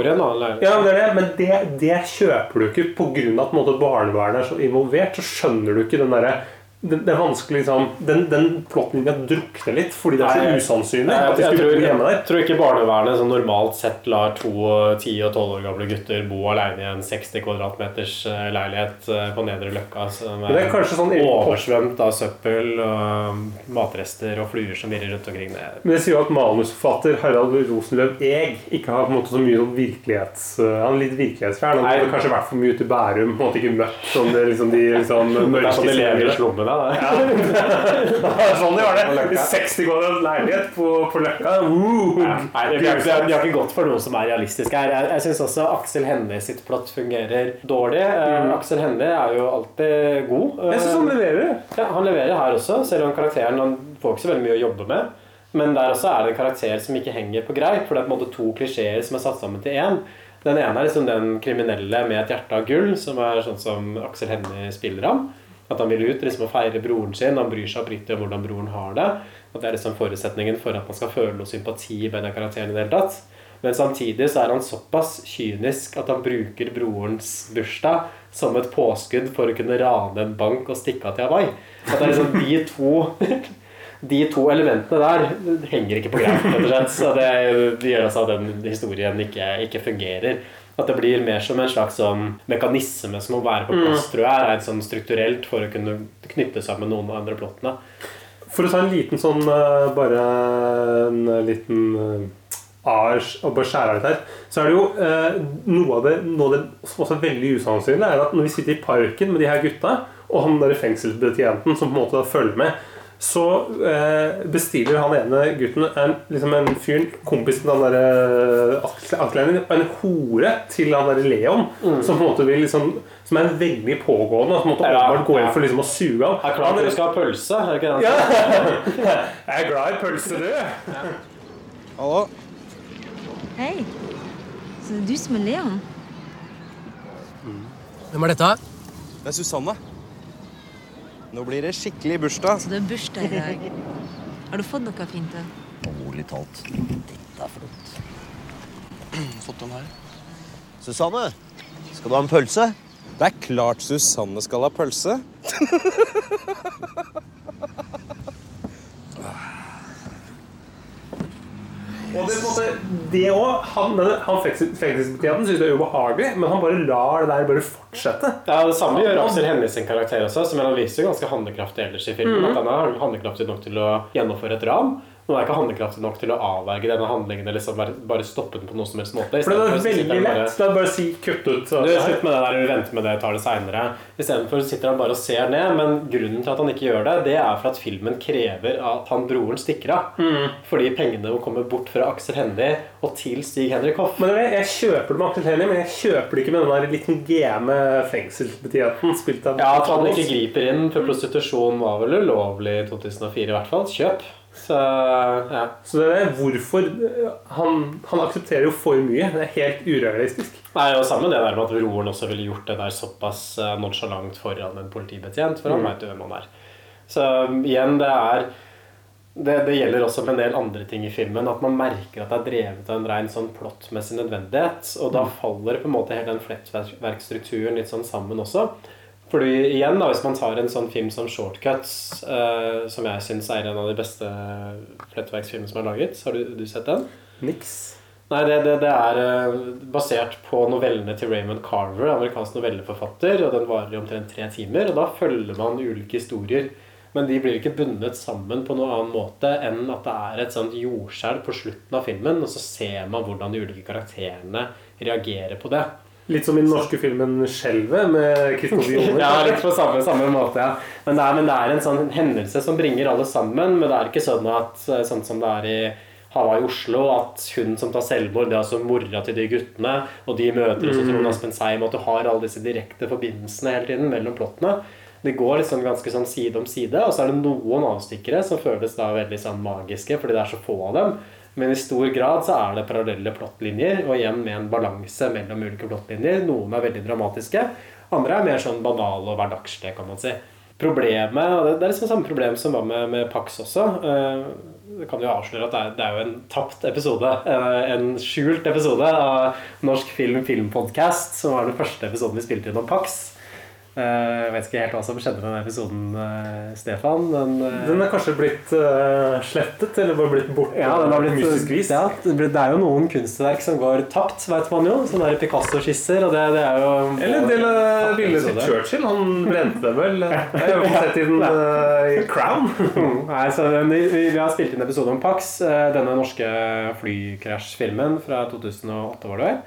Ja, det det, Men det, det kjøper du ikke pga. at måte, barnevernet er så involvert. Så skjønner du ikke den derre det, det er vanskelig liksom Den, den plottlinja drukner litt fordi det er så usannsynlig. Nei, de jeg, skulle tror, jeg tror ikke barnevernet som normalt sett lar to 10 og 12 år gamle gutter bo alene i en 60 kvadratmeters eh, leilighet eh, på Nedre Løkka som er kanskje sånn- oversvømt av søppel og um, matrester og fluer som virrer rundt omkring. Det. Men det sier jo at manusforfatter Harald Rosenløv Eg ikke har på en måte så mye sånn virkelighets... øh, Han er litt virkelighetsfjern. Han har kanskje vært for mye ute i Bærum. og ikke møtt som det, liksom, de liksom, mørke er sånn de lever i scenene. Slummene. det. Ja, sånn de var det. 60 kvadrat leilighet på, på Løkka. Uh, Nei, vi, har, ikke, har gått for noe som er realistisk her. Jeg, jeg syns også Aksel Hennie sitt plott fungerer dårlig. Mm. Aksel Hennie er jo alltid god. Jeg syns han leverer. Ja, han leverer her også, selv om karakteren han får ikke så veldig mye å jobbe med. Men der også er det en karakter som ikke henger på greip, for det er på en måte to klisjeer som er satt sammen til én. Den ene er liksom den kriminelle med et hjerte av gull, som er sånn som Aksel Hennie spiller ham. At han vil ut liksom, og feire broren sin. Han bryr seg oppriktig om hvordan broren har det. At det er liksom forutsetningen for at man skal føle noe sympati med den karakteren. i det hele tatt. Men samtidig så er han såpass kynisk at han bruker brorens bursdag som et påskudd for å kunne rane en bank og stikke av til Hawaii. At det er liksom de to de to elementene der henger ikke på greip. Så det, det gjør altså at den historien ikke, ikke fungerer. At det blir mer som en slags sånn mekanisme som må være på plass, Mm. tror jeg. Er sånn strukturelt for å kunne knytte sammen noen av de andre plottene. For å ta en liten sånn øh, Bare en liten øh, ars og bare skjære av litt her, så er det jo eh, noe av det, noe av det som også er veldig usannsynlig, er at når vi sitter i parken med de her gutta, og han der fengselsbetjenten som på en måte da følger med, så eh, bestiller han ene gutten en, liksom en fyr, kompisen til han derre Aksel, Aksel, en hore til han derre Leon, som på en måte vil liksom som er veldig pågående. og Som måtte Ja, åpenbart ja. inn for liksom å suge han. Er klar Han- for du skal ha pølse? Er ikke det? Ja. han? Jeg er glad i pølse, du. Hallo? Hei. Så det er du som er Leon? Hvem er dette? Det er Susanne. Nå blir det skikkelig bursdag. Så det er bursdag i dag. Har du fått noe fint? da? Rolig talt. Dette er flott. Fått den her. Susanne, skal du ha en pølse? Det er klart Susanne skal ha pølse. Og det, er på en måte, det også, han, han Fengselsbetjenten syns det er ubehagelig, men han bare lar det der bare fortsette. Ja, Det samme gjør Aksel Hennie sin karakter også, som han viser ganske handlekraftig ellers i filmen. Mhm. At han er handlekraftig nok til å gjennomføre et ran. Men han er ikke handlekraftig nok til å avverge denne handlingen eller liksom bare, bare stoppe den på noe som helst måte. For det er veldig lett. bare-. Det er bare å si kutt ut. så- Du, Slutt med det der, vent med det, tar det seinere. Istedenfor sitter han bare og ser ned. Men grunnen til at han ikke gjør det, det er for at filmen krever at han broren stikker av. Mm. Fordi pengene må komme bort fra Aksel Hennie og til Stig Henrik Hoff. Men jeg, jeg kjøper det med Aksel Hennie, men jeg kjøper det ikke med den sånn game fengselsbetjenten spilt av Ja, At han ikke griper inn, for prostitusjon var vel ulovlig i 2004 i hvert fall. Kjøp. Så ja. Så det er hvorfor eh, han, han aksepterer jo for mye. Det er helt urealistisk. Nei, og Samme det der med at broren også ville gjort det der såpass nonsjalant nonchalant foran en politibetjent. For han Mm. vet jo hvem han er. Så igjen, det er det, det gjelder også med en del andre ting i filmen. At man merker at det er drevet av en rein sånn plottmessig nødvendighet. Og da Mm. faller på en måte hele den flettverkstrukturen litt sånn sammen også. Fordi igjen, da, hvis man tar en sånn film som Shortcuts, uh, som jeg syns er en av de beste flettverksfilmene som er laget Har du, du sett den? Niks. Nei, det, det, det er eh, basert på novellene til Raymond Carver, amerikansk novelleforfatter. og Den varer i omtrent tre timer. og Da følger man ulike historier. Men de blir ikke bundet sammen på noen annen måte enn at det er et sånt jordskjelv på slutten av filmen, og så ser man hvordan de ulike karakterene reagerer på det. Litt som i den norske filmen 'Skjelvet' med Kristoffer Joner. ja, litt på samme, samme måte, ja. Men det, er, men det er en sånn hendelse som bringer alle sammen. Men det er ikke sånn at sånn som det er i Hava i Oslo, at hun som tar selvmord, det er altså mora til de guttene, og de møter også Mm. Trond Aspen Seim, og at du har alle disse direkte forbindelsene hele tiden mellom plottene. Det går liksom ganske sånn side om side, og så er det noen avstikkere som føles da veldig sånn magiske, fordi det er så få av dem. Men i stor grad så er det parallelle plottlinjer, og igjen med en balanse mellom ulike plottlinjer. Noen er veldig dramatiske, andre er mer sånn banale og hverdagslige, kan man si. Problemet, og det, er liksom samme problem som var med, med Pax også. eh, Det kan jo avsløre at det er, det er jo en tapt episode. eh, En skjult episode av Norsk film filmpodcast, som var den første episoden vi spilte inn om Pax. Eh, Jeg vet ikke helt hva som skjedde med den episoden, eh, Stefan. Men, eh, Den er kanskje blitt slettet, eller bare blitt borte ja, den har blitt, mystisk vis? ja, det er jo noen kunstverk som går tapt, vet man jo. Sånne Picasso-skisser. Og det, det er jo Eller en del av bildet til. Churchill. Han brente dem vel? Jeg har jo sett i den i Crown. Nei, så den, vi, vi har spilt inn episode om Pax, denne norske flykrasjfilmen fra 2008 var det vel.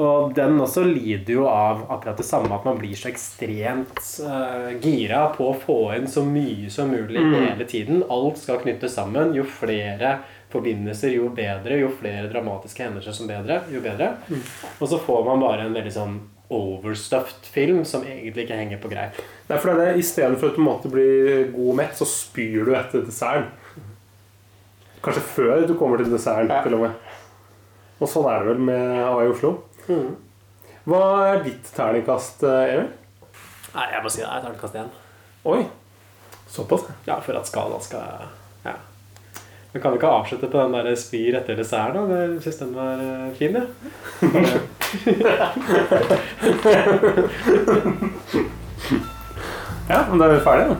Og den også lider jo av akkurat det samme, at man blir så ekstremt uh, gira på å få inn så mye som mulig Mm. hele tiden. Alt skal knyttes sammen. Jo flere forbindelser, jo bedre. Jo flere dramatiske hendelser som bedre, jo bedre. Mm. Og så får man bare en veldig sånn overstuffed film som egentlig ikke henger på greip. Det er det, I stedet for at du måtte bli god mett, så spyr du etter desserten. Kanskje før du kommer til desserten, til og med. Og sånn er det vel med Hawaii Oslo. Mm. Hva er ditt terningkast, eh, Emil? Nei, jeg må si det er terningkast én. Oi. Såpass? Ja, for at skalaen skal Ja. Men kan vi ikke avslutte på den der spyr etter dessert, da? Jeg syns den var eh, fin, jeg. Ja, men da er vi ferdige, da.